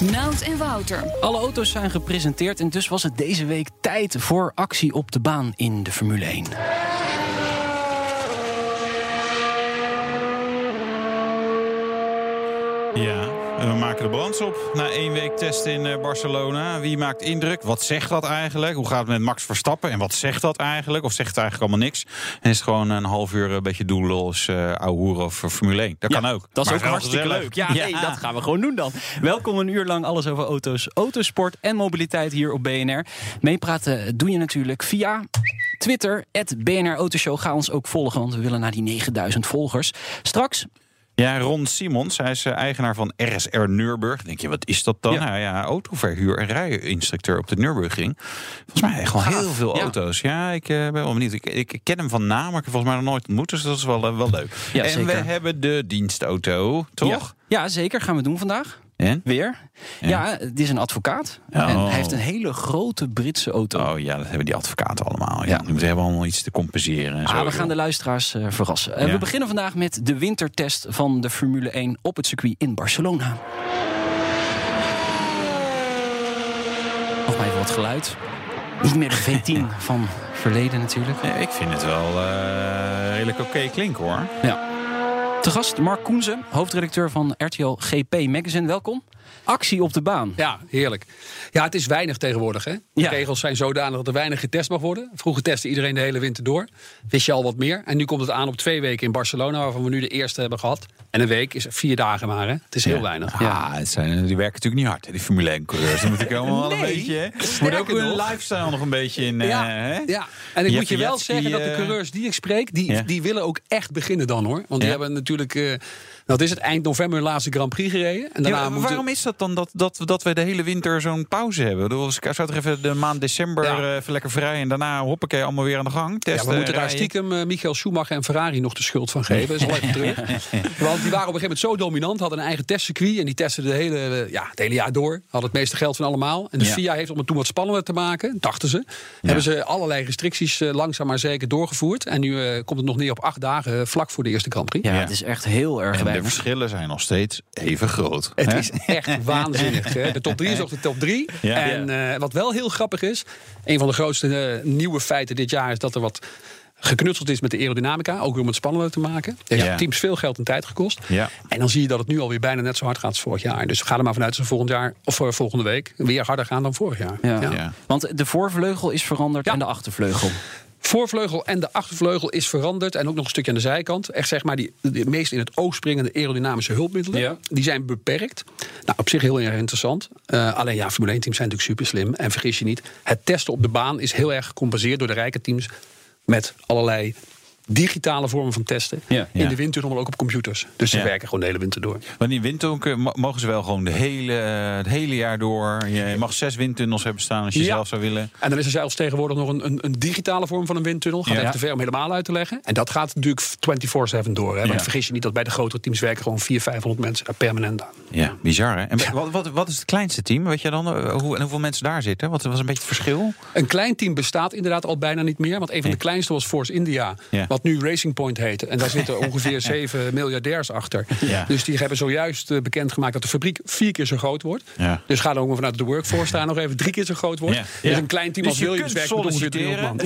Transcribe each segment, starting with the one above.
Nout en Wouter. Alle auto's zijn gepresenteerd en dus was het deze week tijd voor actie op de baan in de Formule 1. Ja, en we maken de balans op na één week testen in eh, Barcelona. Wie maakt indruk? Wat zegt dat eigenlijk? Hoe gaat het met Max Verstappen? En wat zegt dat eigenlijk? Of zegt het eigenlijk allemaal niks? En is het gewoon een half uur een beetje doelloos uh, ouwe of Formule 1? Dat kan ook. Dat is Maar ook hartstikke leuk. Ja, nee, dat gaan we gewoon doen dan. Welkom een uur lang alles over auto's, autosport en mobiliteit hier op BNR. Meepraten doe je natuurlijk via Twitter, BNR Autoshow. Ga ons ook volgen, want we willen naar die 9000 volgers. Straks Ja, Ron Simons, hij is eh, eigenaar van RSR Nürburg. Denk je, wat is dat dan? Ja. Nou ja, autoverhuur en rijinstructeur op de Nürburgring. Volgens mij gewoon heel veel Ja. auto's. Ja, ik eh, ben wel benieuwd. Ik, ik ken hem van naam, maar ik heb volgens mij nog nooit ontmoet. Dus dat is wel, eh, wel leuk. Ja, en zeker. we hebben de dienstauto, toch? Ja, ja, zeker. Gaan we doen vandaag. En? Weer. Ja, het is een advocaat. Oh. En hij heeft een hele grote Britse auto. Oh ja, dat hebben die advocaten allemaal. Ja. Die moeten hebben allemaal iets te compenseren. En zo, Ah, we gaan de luisteraars eh, verrassen. Eh, Ja. We beginnen vandaag met de wintertest van de Formule 1 op het circuit in Barcelona. Nog maar even wat geluid. Niet meer de V10 van verleden natuurlijk. Ja, ik vind het wel eh, redelijk oké klinken hoor. Ja. Te gast Mark Koenzen, hoofdredacteur van RTL GP Magazine. Welkom. Actie op de baan. Ja, heerlijk. Ja, het is weinig tegenwoordig. Hè? De Ja. regels zijn zodanig dat er weinig getest mag worden. Vroeger testte iedereen de hele winter door. Wist je al wat meer. En nu komt het aan op twee weken in Barcelona, waarvan we nu de eerste hebben gehad. En een week is vier dagen maar. Hè? Het is heel weinig. Ja, het zijn, die werken natuurlijk niet hard, hè, die Formule 1 coureurs. Dan moet ik allemaal wel een Nee, beetje. Moet ook hun lifestyle nog een beetje in. eh, Ja, hè? ja, en ik moet je wel zeggen dat de eh, coureurs die ik spreek, die, Ja. die willen ook echt beginnen dan hoor. Want die hebben natuurlijk, eh, wat is het, eind november hun laatste Grand Prix gereden. En daarna Ja, moeten... Waarom is dat dan dat, dat, dat we de hele winter zo'n pauze hebben? Ik zou toch even de maand december Ja. eh, even lekker vrij en daarna hoppakee allemaal weer aan de gang. Ja, Testen, we moeten daar stiekem eh, Michael Schumacher en Ferrari nog de schuld van geven. Dat is wel even terug. Want die waren op een gegeven moment zo dominant, hadden een eigen testcircuit. En die testen de hele, eh, ja, het hele jaar door. Hadden het meeste geld van allemaal. En de Ja. FIA heeft om het toen wat spannender te maken, dachten ze. Hebben ze allerlei restricties eh, langzaam maar zeker doorgevoerd. En nu eh, komt het nog neer op acht dagen vlak voor de eerste Grand Prix. Ja, Ja. het is echt heel erg de verschillen zijn nog steeds even groot. Het hè? is echt waanzinnig. Hè? De top 3 is ook de top 3. Ja. En eh, wat wel heel grappig is, een van de grootste eh, nieuwe feiten dit jaar is dat er wat geknutseld is met de aerodynamica. Ook weer om het spannender te maken. Heeft Ja. teams veel geld en tijd gekost. Ja. En dan zie je dat het nu alweer bijna net zo hard gaat als vorig jaar. Dus ga er maar vanuit dat ze volgend jaar, of eh, volgende week weer harder gaan dan vorig jaar. Ja. Ja. Want de voorvleugel is veranderd Ja. en de achtervleugel. Voorvleugel en de achtervleugel is veranderd. En ook nog een stukje aan de zijkant. Echt zeg maar die, de meest in het oog springende aerodynamische hulpmiddelen. Ja. Die zijn beperkt. Nou, op zich heel erg interessant. Eh, alleen ja, Formule 1 teams zijn natuurlijk super slim. En vergis je niet, het testen op de baan is heel erg gecompenseerd door de rijke teams. Met allerlei digitale vormen van testen. Ja. In de winter maar ook op computers. Dus ze Ja. werken gewoon de hele winter door. Maar die windtunnel mo- mogen ze wel gewoon de hele, het hele jaar door. Je mag zes windtunnels hebben staan als je zelf zou willen. En dan is er zelfs tegenwoordig nog een, een, een digitale vorm van een windtunnel. Gaat even te ver om helemaal uit te leggen. En dat gaat natuurlijk 24-7 door. Hè? Want vergis je niet dat bij de grotere teams werken gewoon 400, 500 mensen daar permanent aan. Ja, bizar hè. En wat, wat, wat is het kleinste team? Weet je dan eh, hoe, en hoeveel mensen daar zitten? Wat was een beetje het verschil? Een klein team bestaat inderdaad al bijna niet meer. Want een van de kleinste was Force India. Wat nu Racing Point heet. En daar zitten ongeveer zeven miljardairs achter. Ja. Dus die hebben zojuist eh, bekendgemaakt dat de fabriek vier keer zo groot wordt. Ja. Dus ga er ook maar vanuit de workforce daar nog even drie keer zo groot wordt. Ja. Dus Ja. een klein team als je Williams kunt werkt met ongeveer 300 man.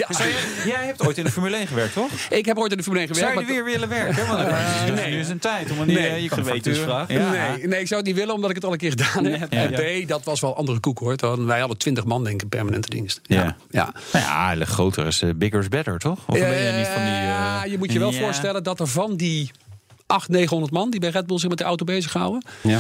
Jij hebt ooit in de Formule 1 gewerkt, toch? Ik heb ooit in de Formule 1 gewerkt. Zou je er maar- weer willen werken? Want dan- nee. nu is een tijd om een Nee. eh, je kan Gewetensvraag. Nee, nee, ik zou het niet willen omdat ik het al een keer gedaan heb. Ja. En B, dat was wel andere koek hoor. Toen- Wij hadden 20 man denk ik in permanente dienst. Ja. ja. Nou ja, groter is eh, bigger is better, toch? Of ben je niet van die... ja, je moet je wel voorstellen dat er van die 800, 900 man die bij Red Bull zich met de auto bezighouden. Ja.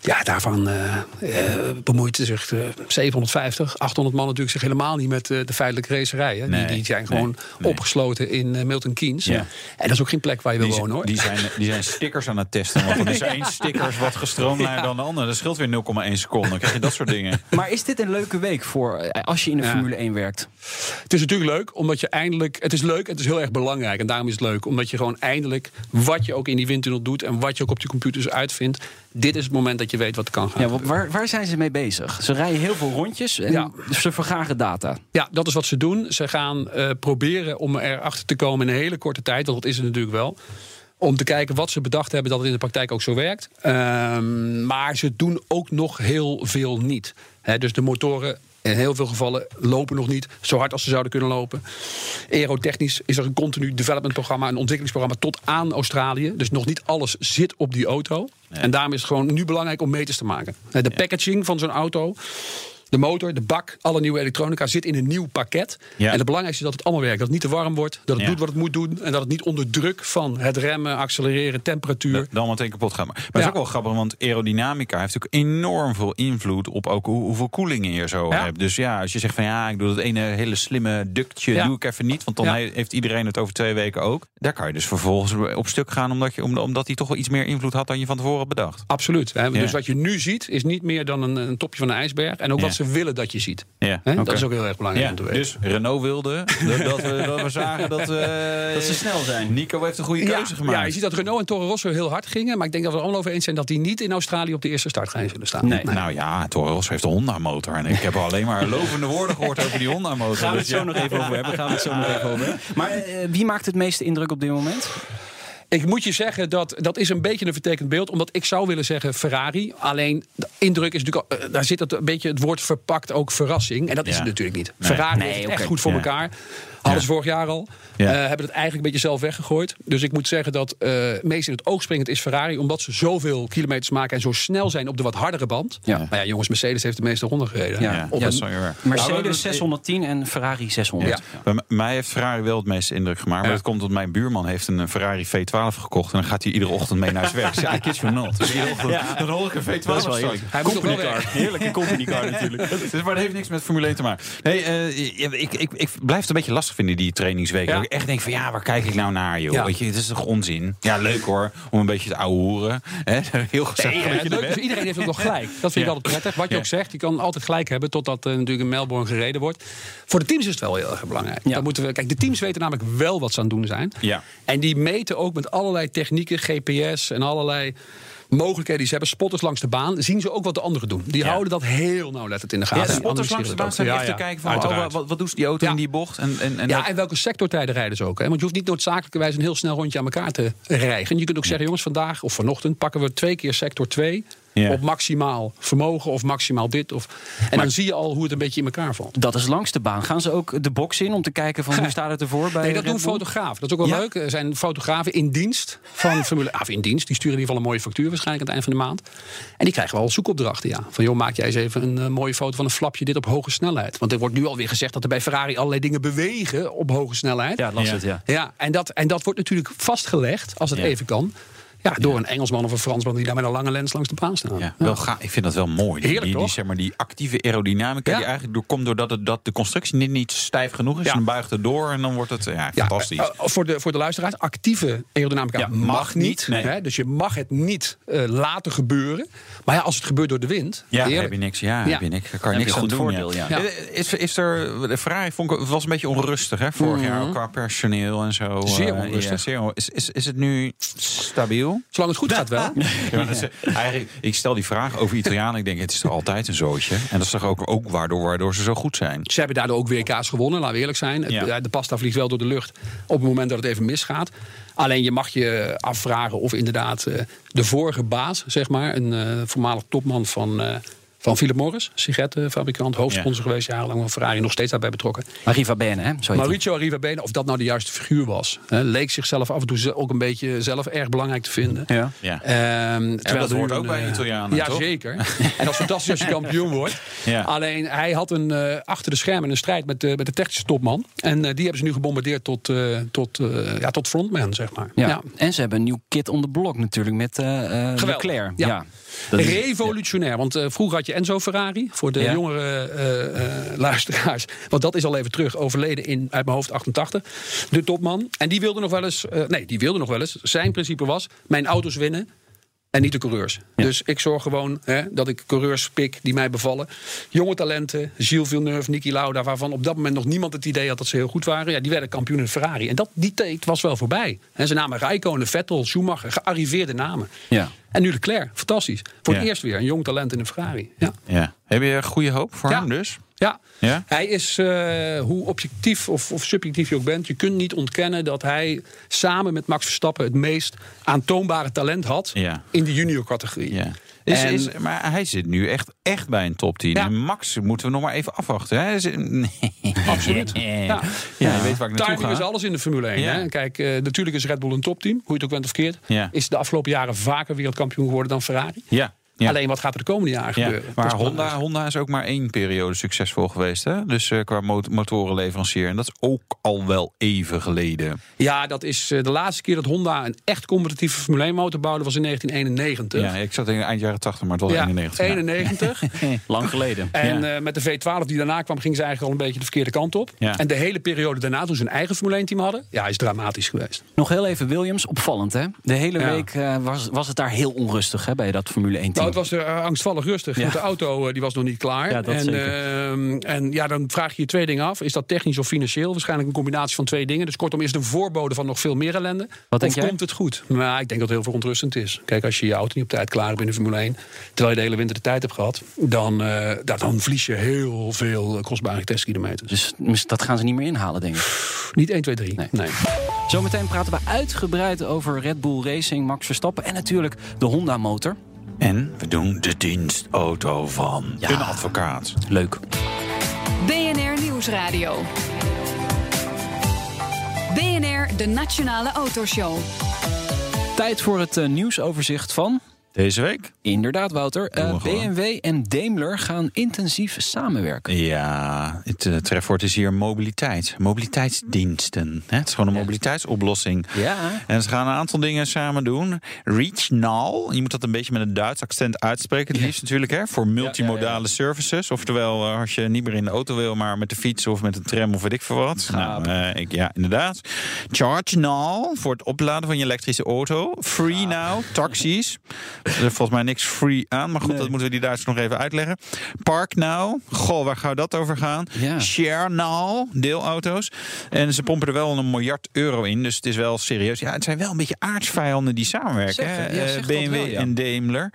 Ja, daarvan eh eh, bemoeit zich eh, 750, 800 man natuurlijk zich helemaal niet met eh, de feitelijke racerij. Hè. Nee, die, die zijn gewoon nee, nee. opgesloten in eh, Milton Keynes. Ja. En dat is ook geen plek waar je wil wonen hoor. die, zijn, die zijn stickers aan het testen. Want er is één sticker is wat gestroomlijnder dan de andere. Dat scheelt weer 0,1 seconde. Dan krijg je dat soort dingen. Maar is dit een leuke week voor eh, als je in de Ja. Formule 1 werkt? Het is natuurlijk leuk, omdat je eindelijk. Het is leuk, het is heel erg belangrijk. En daarom is het leuk, omdat je gewoon eindelijk. wat je ook in die windtunnel doet. en wat je ook op die computers uitvindt. dit is het moment dat je weet wat er kan gaan. Ja, wa- waar, waar zijn ze mee bezig? Ze rijden heel veel rondjes en Ja. ze vergaren data. Ja, dat is wat ze doen. Ze gaan eh, proberen om erachter te komen in een hele korte tijd, want dat is het natuurlijk wel. Om te kijken wat ze bedacht hebben, dat het in de praktijk ook zo werkt. Ehm, maar ze doen ook nog heel veel niet. Hè, dus de motoren. In heel veel gevallen lopen nog niet zo hard als ze zouden kunnen lopen. Aerotechnisch is er een continu development programma, een ontwikkelingsprogramma tot aan Australië. Dus nog niet alles zit op die auto. En daarom is het gewoon nu belangrijk om meters te maken. De packaging van zo'n auto de motor, de bak, alle nieuwe elektronica zit in een nieuw pakket. Ja. En het belangrijkste is dat het allemaal werkt. Dat het niet te warm wordt, dat het Ja. doet wat het moet doen. En dat het niet onder druk van het remmen, accelereren, temperatuur. Dan meteen kapot gaan. Maar maar het is ook wel grappig, want aerodynamica heeft ook enorm veel invloed op ook hoe, hoeveel koelingen je zo hebt. Dus ja, als je zegt van ja, ik doe dat ene hele slimme ductje, doe ik even niet. Want dan heeft iedereen het over twee weken ook. Daar kan je dus vervolgens op stuk gaan, omdat, je, om- omdat hij toch wel iets meer invloed had dan je van tevoren had bedacht. Absoluut. Hè. Dus wat je nu ziet, is niet meer dan een, een topje van een ijsberg. En ook wat ze willen dat je ziet. Ja. Dat is ook heel erg belangrijk Ja, om te weten. dus Renault wilde dat, we, dat we zagen dat, we, Dat ze snel zijn. Nico heeft een goede ja, keuze gemaakt. ja, je ziet dat Renault en Toro Rosso heel hard gingen. Maar ik denk dat we er allemaal over eens zijn dat die niet in Australië op de eerste startrij zullen staan. Nee. Nou ja, Toro Rosso heeft een Honda-motor. En ik heb alleen maar lovende woorden gehoord over die Honda-motor. Gaan we het Dus zo ja. nog even over hebben. Gaan we het zo nog even over hebben. Maar eh, wie maakt het meeste indruk op dit moment? Ik moet je zeggen dat dat is een beetje een vertekend beeld. Omdat ik zou willen zeggen Ferrari. Alleen de indruk is natuurlijk. al- eh, daar zit het een beetje het woord verpakt ook verrassing. En dat is het natuurlijk niet. Nee. Ferrari Nee, heeft het oké. echt goed voor Ja. elkaar. Hadden ze vorig jaar al. Ja. Eh, hebben het eigenlijk een beetje zelf weggegooid. Dus ik moet zeggen dat eh meest in het oog springend is Ferrari. Omdat ze zoveel kilometers maken en zo snel zijn op de wat hardere band. Ja. Maar ja, jongens, Mercedes heeft de meeste ronden gereden. Ja. Ja, dat is erg. Mercedes Nou, 610 en Ferrari 600. Ja. Bij mij heeft Ferrari wel het meeste indruk gemaakt. Maar Ja. dat komt omdat mijn buurman heeft een eh, Ferrari V12 gekocht. En dan gaat hij iedere ochtend mee naar zijn werk. Ja, I kid you not. Dus iedere ochtend dan hoor ik een V12 Dat is wel. Hij moet toch wel Company car. Heerlijke company car natuurlijk. Dus, maar dat heeft niks met Formule 1 te maken. Nee, eh, ik, ik, ik blijf het een beetje lastig vinden, die trainingsweken. Ja. Ik echt denk van, ja, waar kijk ik nou naar, joh? Ja. Weet je, het is toch onzin? Ja, leuk hoor, om een beetje te ouwehoeren. Hè? Heel gezellig Ja, is, iedereen heeft ook nog gelijk. Dat vind ik altijd prettig. Wat je ook zegt, je kan altijd gelijk hebben totdat uh, natuurlijk in Melbourne gereden wordt. Voor de teams is het wel heel erg belangrijk. Ja. Dat moeten we, kijk, de teams weten namelijk wel wat ze aan het doen zijn. Ja. En die meten ook met allerlei technieken, GPS en allerlei mogelijkheden die ze hebben. Spotters langs de baan, zien ze ook wat de anderen doen. Die Ja. houden dat heel nauwlettend in de gaten. Ja, de spotters langs de baan analyseren echt te kijken van, oh, wat, wat doet die auto in die bocht? En, en, en Ja, dat- en welke sectortijden rijden ze ook. Hè? Want je hoeft niet noodzakelijkerwijs een heel snel rondje aan elkaar te rijgen. Je kunt ook zeggen, jongens, vandaag of vanochtend pakken we twee keer sector 2 Ja. op maximaal vermogen of maximaal dit. Of, en dan zie je al hoe het een beetje in elkaar valt. Dat is langs de baan. Gaan ze ook de box in om te kijken van hoe staat het ervoor bij Nee, dat doen fotografen. Dat is ook wel Ja? leuk. Er zijn fotografen in dienst van Formule Of in dienst. Die sturen in ieder geval een mooie factuur waarschijnlijk aan het eind van de maand. En die krijgen wel zoekopdrachten, ja. Van joh, maak jij eens even een eh, mooie foto van een flapje dit op hoge snelheid. Want er wordt nu alweer gezegd dat er bij Ferrari allerlei dingen bewegen op hoge snelheid. Ja, las Ja. het, ja. Ja, en dat, en dat wordt natuurlijk vastgelegd, als het Ja. even kan. Ja, door een Engelsman of een Fransman die daar met een lange lens langs de baan staan. Ja, wel ga, ik vind dat wel mooi. Die, Heerlijk, die, die, zeg maar, die actieve aerodynamica Ja. die eigenlijk door, komt doordat het, dat de constructie niet, niet stijf genoeg is. Ja. En dan buigt het door en dan wordt het ja, fantastisch. eh, voor, de, voor de luisteraars, actieve aerodynamica Ja, mag, mag niet. nee. Hè, dus je mag het niet eh, laten gebeuren. Maar ja, als het gebeurt door de wind. ja, heerlijk. heb je niks. Ja, Ja. heb je niks. Daar kan je niks aan doen. goed voordeel, ja. Ja. Is, is er, de Ferrari vond ik, was een beetje onrustig hè, vorig jaar qua personeel en zo. Zeer Eh, onrustig. ja, zeer is, is, is het nu stabiel? Zolang het goed gaat wel. Ja, maar dat is, eh, eigenlijk, ik stel die vraag over Italianen. Ik denk, het is toch altijd een zootje. En dat is toch ook, ook waardoor, waardoor ze zo goed zijn. Ze hebben daardoor ook WK's gewonnen, laten we eerlijk zijn. Het- Ja. ja, De pasta vliegt wel door de lucht op het moment dat het even misgaat. Alleen je mag je afvragen of inderdaad eh, de vorige baas, zeg maar, een eh, voormalig topman van, eh, van Philip Morris, sigarettenfabrikant, hoofdsponsor geweest jarenlang van Ferrari, nog steeds daarbij betrokken. Arriva Bene, hè? Zo. Mauricio Arrivabene, of dat nou de juiste figuur was, hè, leek zichzelf af en toe ook een beetje zelf erg belangrijk te vinden. Ja. Ja. Ehm, terwijl dat hoort ook een, bij eh, Italianen, Ja, toch? zeker. en dat is fantastisch als je kampioen wordt. Ja. Alleen hij had een, eh, achter de schermen een strijd met, de met de technische topman. En eh, die hebben ze nu gebombardeerd tot, eh, tot, eh, ja, tot frontman, zeg maar. Ja. En ze hebben een nieuw kit on the block natuurlijk met eh eh, Geweldig. Leclerc. Ja. Revolutionair. Want eh, vroeger had je Enzo Ferrari. Voor de Ja. jongere eh, eh, luisteraars. Want dat is al even terug. Overleden in, uit mijn hoofd, 88. De topman. En die wilde nog wel eens. eh, nee, die wilde nog wel eens. Zijn principe was: mijn auto's winnen. En niet de coureurs. Dus ik zorg gewoon hè, dat ik coureurs pik die mij bevallen. Jonge talenten, Gilles Villeneuve, Niki Lauda... waarvan op dat moment nog niemand het idee had dat ze heel goed waren. Ja, die werden kampioen in Ferrari. En dat, die tijd was wel voorbij. En ze namen Rijkonen, Vettel, Schumacher, gearriveerde namen. Ja. En nu Leclerc, fantastisch. Voor het eerst weer een jong talent in een Ferrari. Ja. Ja. Heb je goede hoop voor hem dus? Ja. Ja? Hij is, eh, hoe objectief of, of subjectief je ook bent, je kunt niet ontkennen dat hij samen met Max Verstappen het meest aantoonbare talent had Ja. in de junior categorie. Ja. Is, En- is, maar hij zit nu echt, echt bij een top 10. Ja. En Max moeten we nog maar even afwachten. Hè? Nee. Absoluut. Ja. Ja. ja, je weet waar ik naartoe Timing is alles in de Formule 1. Ja. Hè? Kijk, eh, natuurlijk is Red Bull een topteam, hoe je het ook bent of keert. Is de afgelopen jaren vaker wereldkampioen geworden dan Ferrari. Ja. Ja. Alleen wat gaat er de komende jaren Ja, gebeuren? Maar is Honda. Honda is ook maar één periode succesvol geweest. Hè? Dus eh, qua mot- motorenleverancier. En dat is ook al wel even geleden. Ja, dat is eh, de laatste keer dat Honda een echt competitieve Formule 1 motor bouwde was in 1991. Ja, ik zat in eind jaren 80, maar het was Ja, 91. ja. 91. Lang geleden. En Ja. eh, met de V12 die daarna kwam, ging ze eigenlijk al een beetje de verkeerde kant op. Ja. En de hele periode daarna, toen ze een eigen Formule 1 team hadden, ja, is dramatisch geweest. Nog heel even Williams, opvallend hè? De hele Ja. week eh, was, was het daar heel onrustig hè, bij dat Formule 1 team. Nou, het was er eh, angstvallig rustig, Ja. want de auto eh, die was nog niet klaar. Ja, en, ehm, en ja, dan vraag je je twee dingen af. Is dat technisch of financieel? Waarschijnlijk een combinatie van twee dingen. Dus kortom, is het een voorbode van nog veel meer ellende? Wat denk of jij? komt het goed? Nou, ik denk dat het heel verontrustend is. Kijk, als je je auto niet op tijd klaar hebt in de Formule 1... terwijl je de hele winter de tijd hebt gehad... dan, ja, dan verlies je heel veel kostbare testkilometers. Dus dat gaan ze niet meer inhalen, denk ik. Niet 1, 2, 3. Nee. nee. Zometeen praten we uitgebreid over Red Bull Racing, Max Verstappen en natuurlijk de Honda-motor. En we doen de dienstauto van Ja. een advocaat. Leuk. BNR Nieuwsradio. BNR, de Nationale Autoshow. Tijd voor het eh, nieuwsoverzicht van. Deze week? Inderdaad, Wouter. Eh. BMW en Daimler gaan intensief samenwerken. Ja, het uh, trefwoord is hier mobiliteit. Mobiliteitsdiensten. Hè? Het is gewoon een mobiliteitsoplossing. Ja. En ze gaan een aantal dingen samen doen. Regional, je moet dat een beetje met een Duits accent uitspreken. Het liefst natuurlijk, hè, voor multimodale services. Oftewel, eh, als je niet meer in de auto wil, maar met de fiets of met een tram of weet ik veel wat. Nou, ik, ja, inderdaad. Charge Now, voor het opladen van je elektrische auto. Free Now, taxis. Er is volgens mij niks free aan, maar goed, dat moeten we die Duitsers nog even uitleggen. Park Now, goh, waar gaat dat over gaan? Ja. Share Now, deelauto's. En ze pompen er wel een miljard euro in, dus het is wel serieus. Ja, het zijn wel een beetje aardsvijanden die samenwerken. Zeg, hè? ja, Eh, BMW wel, ja. en Daimler.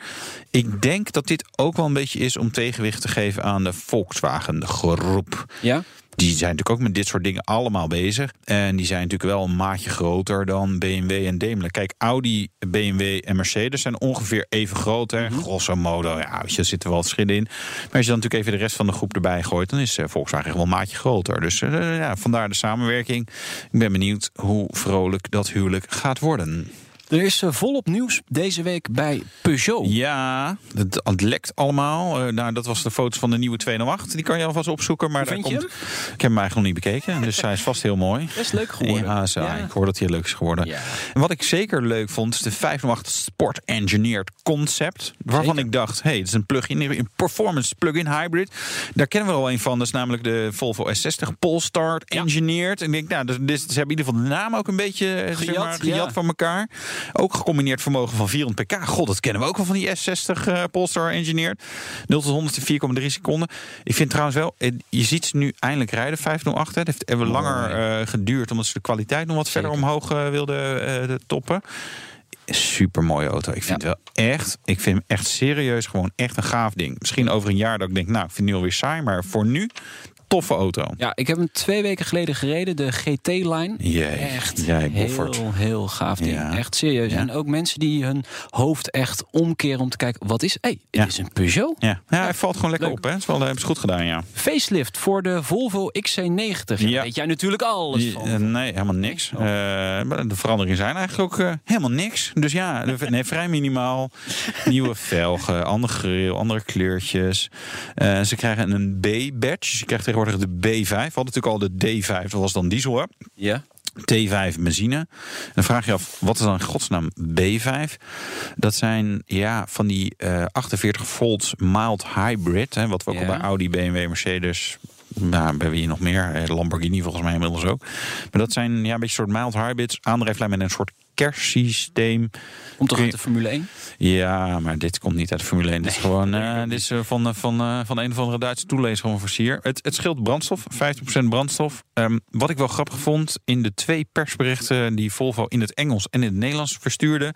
Ik denk dat dit ook wel een beetje is om tegenwicht te geven aan de Volkswagen groep. Ja? Die zijn natuurlijk ook met dit soort dingen allemaal bezig. En die zijn natuurlijk wel een maatje groter dan BMW en Daimler. Kijk, Audi, BMW en Mercedes zijn ongeveer even groot. Hè? Mhm. Grosso modo, ja, weet je, er zitten wel verschillen in. Maar als je dan natuurlijk even de rest van de groep erbij gooit... dan is eh, Volkswagen wel een maatje groter. Dus eh, ja, vandaar de samenwerking. Ik ben benieuwd hoe vrolijk dat huwelijk gaat worden. Er is eh, volop nieuws deze week bij Peugeot. Ja, het, het lekt allemaal. Eh, nou, dat was de foto's van de nieuwe 208. Die kan je alvast opzoeken. Maar daar komt... Ik heb hem eigenlijk nog niet bekeken. Dus hij is vast heel mooi. Best leuk geworden. Ja, zo, Ja. ik hoor dat hij leuk is geworden. Ja. En wat ik zeker leuk vond, is de 508 Sport Engineered Concept. Waarvan Zeker. ik dacht, hey, het is een plug-in, een performance plug-in hybrid. Daar kennen we al een van. Dat is namelijk de Volvo S60 Polestar Engineered. En ik denk, nou, dus, dus ze hebben in ieder geval de naam ook een beetje eh, zeg Gejat, maar, gejat ja. van elkaar. Ook gecombineerd vermogen van 400 pk. God, dat kennen we ook wel van die S60 eh, Polestar Engineered. 0 tot 100 in 4,3 seconden. Ik vind trouwens wel, eh, je ziet ze nu eindelijk rijden, 508. hè. Het heeft even langer eh, geduurd, omdat ze de kwaliteit nog wat verder omhoog wilden toppen. Super mooie auto. Ik vind Ja. het wel echt, ik vind hem echt serieus gewoon echt een gaaf ding. Misschien over een jaar dat ik denk, nou, ik vind het nu alweer saai, maar voor nu toffe auto. Ja, ik heb hem twee weken geleden gereden, de GT-line. Echt jij boffert. heel, heel gaaf ding. Ja. Echt serieus. Ja. En ook mensen die hun hoofd echt omkeren om te kijken... wat is... Hé, hey, het Ja. is een Peugeot. Ja, ja hij valt gewoon lekker Leuk. op. Hè? Het is wel, hebben ze goed gedaan, ja. Facelift voor de Volvo XC90. Ja. Ja. Weet jij natuurlijk alles van. eh, nee, helemaal niks. Oh. Eh, de veranderingen zijn eigenlijk ook eh, helemaal niks. Dus ja, nee, vrij minimaal. Nieuwe velgen, andere grill, andere kleurtjes. Eh, ze krijgen een B-badge. Je krijgt tegenwoordig de B5. We hadden natuurlijk al de D5, dat was dan diesel. Hè? Ja. T5 benzine. Dan vraag je af, wat is dan in godsnaam B5? Dat zijn ja, van die eh 48 volt mild hybrid. Hè, wat we ook Ja. al bij Audi, BMW, Mercedes... Nou, bij wie nog meer? Eh, Lamborghini volgens mij inmiddels ook. Maar dat zijn ja, een beetje soort mild hybrids. Aandrijflijn met een soort kerstsysteem. Komt toch uit de Formule 1? Ja, maar dit komt niet uit de Formule 1. Dit is gewoon eh, dit is, eh, van, eh, van, van een of andere Duitse toelezer gewoon versier. Het, het scheelt brandstof, 50% brandstof. Ehm, wat ik wel grappig vond, in de twee persberichten die Volvo in het Engels en in het Nederlands verstuurde,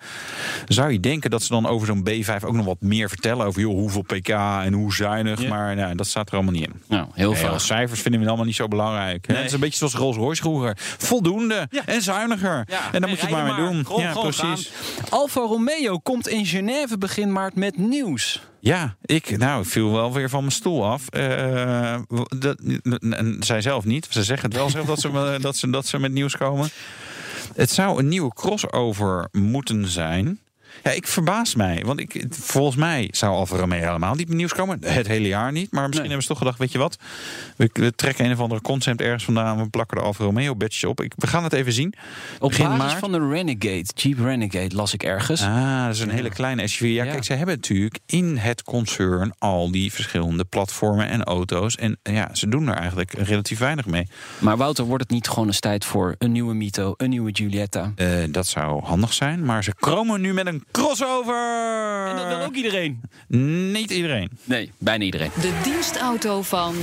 zou je denken dat ze dan over zo'n B5 ook nog wat meer vertellen over joh, hoeveel pk en hoe zuinig. Ja. Maar nou, dat staat er allemaal niet in. Nou, heel Nee, als cijfers vinden we allemaal niet zo belangrijk. Nee. Het is een beetje zoals Rolls Royce vroeger. Voldoende en zuiniger. en daar moet je het maar mee doen. Gewoon, ja, gewoon precies. gaan. Alfa Romeo komt in Genève begin maart met nieuws. Ja, ik, nou, ik viel wel weer van mijn stoel af. Eh, dat, en zij zelf niet. Ze zeggen het wel zelf dat ze, dat, ze, dat ze met nieuws komen. Het zou een nieuwe crossover moeten zijn. Ja, ik verbaas mij. Want ik, volgens mij zou Alfa Romeo helemaal niet met nieuws komen. Het hele jaar niet. Maar misschien Nee. hebben ze toch gedacht, weet je wat? We, we trekken een of andere concept ergens vandaan. We plakken de Alfa Romeo badge op. Ik, we gaan het even zien. Op Begin basis maart. van de Renegade, Jeep Renegade, las ik ergens. Ah, dat is een hele kleine SUV. Ja, Ja. kijk, ze hebben natuurlijk in het concern al die verschillende platformen en auto's. En ja, ze doen er eigenlijk relatief weinig mee. Maar Wouter, wordt het niet gewoon eens tijd voor een nieuwe Mito, een nieuwe Giulietta? Eh, dat zou handig zijn, maar ze kromen nu met een crossover. En dat wil ook iedereen. Niet iedereen. Nee, bijna iedereen. De dienstauto van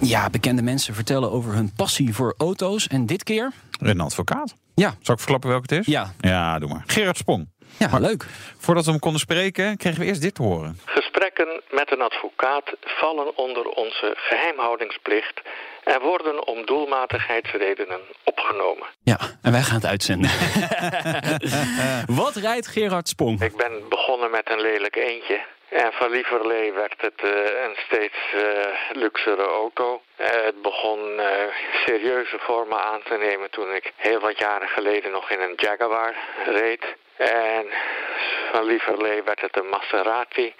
Ja, bekende mensen vertellen over hun passie voor auto's. En dit keer? Een advocaat. Ja, Zal ik verklappen welke het is? ja, Ja, doe maar. Gerard Sprong. ja Maar- leuk. Voordat we hem konden spreken, kregen we eerst dit te horen. Gesprekken met een advocaat vallen onder onze geheimhoudingsplicht en worden om doelmatigheidsredenen opgenomen. Ja, en wij gaan het uitzenden. Wat rijdt Gerard Sprong? Ik ben begonnen met een lelijk eentje. En van lieverlee werd het eh, een steeds eh, luxere auto. Eh, het begon eh, serieuze vormen aan te nemen toen ik heel wat jaren geleden nog in een Jaguar reed. En van lieverlee werd het een Maserati.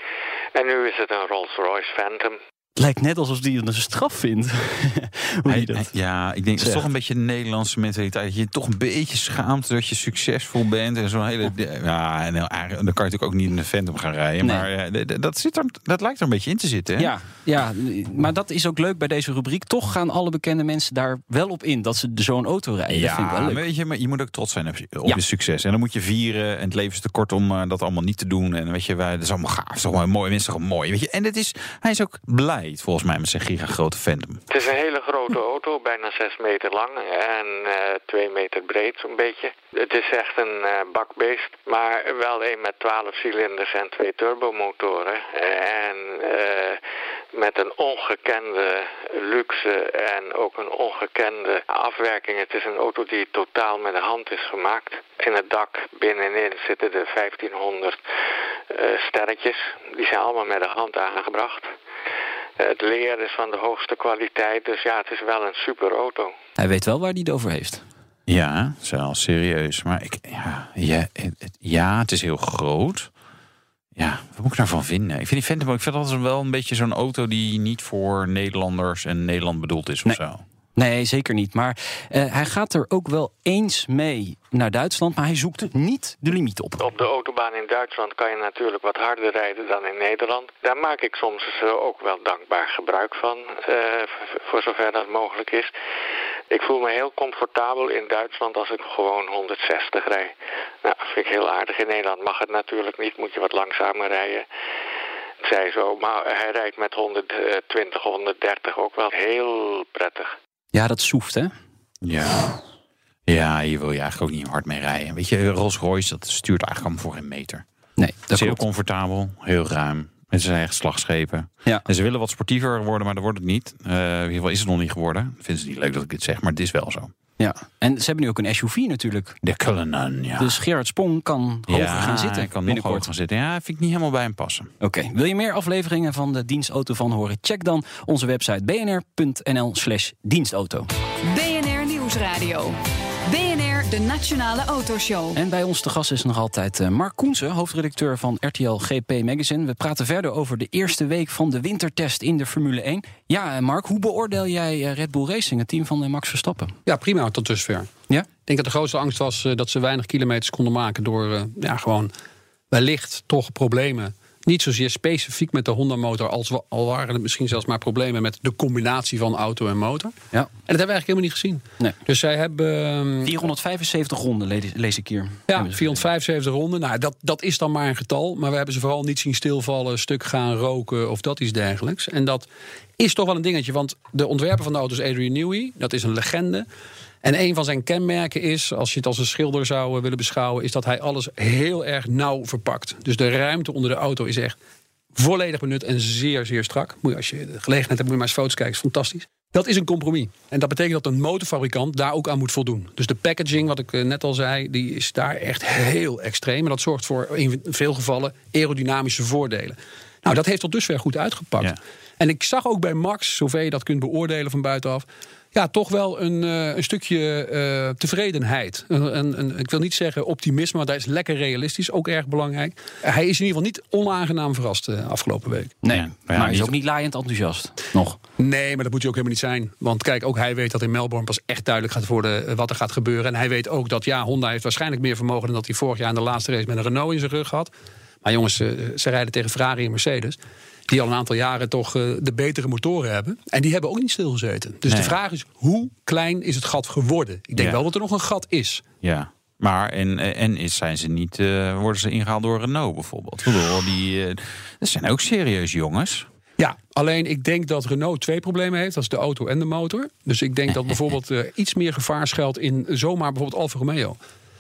En nu is het een Rolls-Royce Phantom. Lijkt net alsof het een straf vindt. Hoe Hij- je dat? ja, ik denk dat is toch een beetje de Nederlandse mentaliteit. Dat je toch een beetje schaamt dat je succesvol bent. En zo'n hele. Ja, en dan kan je natuurlijk ook niet in een Phantom gaan rijden. Nee. Maar eh, dat, zit er, dat lijkt er een beetje in te zitten. Hè? Ja, ja, maar dat is ook leuk bij deze rubriek. Toch gaan alle bekende mensen daar wel op in dat ze zo'n auto rijden. dat vind ik wel leuk. weet je, maar je moet ook trots zijn op, je- op Ja. je succes. En dan moet je vieren. En het leven is te kort om eh, dat allemaal niet te doen. En weet je, wij, dat is allemaal gaaf. Dat is allemaal mooi. Mensen mooi. Weet je. En het is, hij is ook blij, volgens mij, met zijn gigagrote Phantom. Het is een hele grote auto, bijna 6 meter lang en eh 2 meter breed zo'n beetje. Het is echt een eh, bakbeest, maar wel een met 12 cilinders en twee turbomotoren. En eh, met een ongekende luxe en ook een ongekende afwerking. Het is een auto die totaal met de hand is gemaakt. In het dak binnenin zitten de 1500 eh, sterretjes. Die zijn allemaal met de hand aangebracht. Het leer is van de hoogste kwaliteit, dus ja, het is wel een super auto. Hij weet wel waar hij het over heeft. Ja, zelfs serieus. Maar ik, ja, ja, het, het- ja, het is heel groot. Ja, wat moet ik daarvan vinden? Ik vind die Phantom, ik vind dat wel een beetje zo'n auto die niet voor Nederlanders en Nederland bedoeld is of Nee. zo. Nee, zeker niet. Maar eh, hij gaat er ook wel eens mee naar Duitsland. Maar hij zoekt niet de limiet op. Op de autobaan in Duitsland kan je natuurlijk wat harder rijden dan in Nederland. Daar maak ik soms eh, ook wel dankbaar gebruik van, eh, voor zover dat mogelijk is. Ik voel me heel comfortabel in Duitsland als ik gewoon 160 rij. Nou, vind ik heel aardig. In Nederland mag het natuurlijk niet, moet je wat langzamer rijden. Zij zo, maar hij rijdt met 120, 130 ook wel heel prettig. Ja, dat soeft, hè? Ja. Ja, hier wil je eigenlijk ook niet hard mee rijden. Weet je, Rolls Royce, dat stuurt eigenlijk allemaal voor een meter. Nee, Dat is heel comfortabel, heel ruim. Met zijn eigen slagschepen. Ja. En ze willen wat sportiever worden, maar dat wordt het niet. Eh, in ieder geval is het nog niet geworden. Vinden ze niet leuk dat ik dit zeg, maar het is wel zo. Ja. En ze hebben nu ook een SUV natuurlijk. De Cullinan, ja. Dus Gerard Spong kan hoger gaan zitten. hij kan nog binnenkort. hoger gaan zitten. Ja, vind ik niet helemaal bij hem passen. Oké, wil je meer afleveringen van de dienstauto van horen? Check dan onze website bnr.nl slash dienstauto. BNR Nieuwsradio. De Nationale Autoshow. En bij ons te gast is nog altijd eh, Mark Koensen, hoofdredacteur van RTL GP Magazine. We praten verder over de eerste week van de wintertest in de Formule 1. Ja, eh, Mark, hoe beoordeel jij eh, Red Bull Racing, het team van Max Verstappen? Ja, prima tot dusver. Ja? Ik denk dat de grootste angst was eh, dat ze weinig kilometers konden maken door eh, ja, gewoon wellicht toch problemen. Niet zozeer specifiek met de Honda-motor, als we, al waren het misschien zelfs maar problemen met de combinatie van auto en motor. En Ja. dat hebben we eigenlijk helemaal niet gezien. Nee. Dus zij hebben. ehm, 475 ronden lees, lees ik hier. Ja, Hebben ze 475 ronden. Nou, dat, dat is dan maar een getal. Maar we hebben ze vooral niet zien stilvallen, stuk gaan roken of dat iets dergelijks. En dat is toch wel een dingetje. Want de ontwerper van de auto is Adrian Newey. Dat is een legende. En een van zijn kenmerken is, als je het als een schilder zou eh, willen beschouwen, is dat hij alles heel erg nauw verpakt. Dus de ruimte onder de auto is echt volledig benut en zeer, zeer strak. Moet je, als je de gelegenheid hebt, moet je maar eens foto's kijken. is fantastisch. Dat is een compromis. En dat betekent dat een motorfabrikant daar ook aan moet voldoen. Dus de packaging, wat ik eh, net al zei, die is daar echt heel extreem. En dat zorgt voor in veel gevallen aerodynamische voordelen. Nou, dat heeft tot dusver goed uitgepakt. Ja. En ik zag ook bij Max, zover je dat kunt beoordelen van buitenaf. Ja, toch wel een, eh, een stukje eh, tevredenheid. Een, een, een- ik wil niet zeggen optimisme, maar dat is lekker realistisch. Ook erg belangrijk. Hij is in ieder geval niet onaangenaam verrast de afgelopen week. Nee, maar ja, maar hij is ook niet laaiend enthousiast. Nog. Nee, maar dat moet je ook helemaal niet zijn. Want kijk, ook hij weet dat in Melbourne pas echt duidelijk gaat worden eh, wat er gaat gebeuren. En hij weet ook dat ja, Honda heeft waarschijnlijk meer vermogen dan dat hij vorig jaar in de laatste race met een Renault in zijn rug had. Maar jongens, eh, ze rijden tegen Ferrari en Mercedes. Die al een aantal jaren toch eh, de betere motoren hebben. En die hebben ook niet stilgezeten. Dus Nee. de vraag is, hoe klein is het gat geworden? Ik denk Ja. wel dat er nog een gat is. Ja. Maar en, en is, zijn ze niet, eh, worden ze ingehaald door Renault bijvoorbeeld? Bedoel, die, eh, dat zijn ook serieus jongens. Ja, alleen ik denk dat Renault twee problemen heeft. Dat is de auto en de motor. Dus ik denk dat bijvoorbeeld iets meer gevaar schuilt in zomaar bijvoorbeeld Alfa Romeo.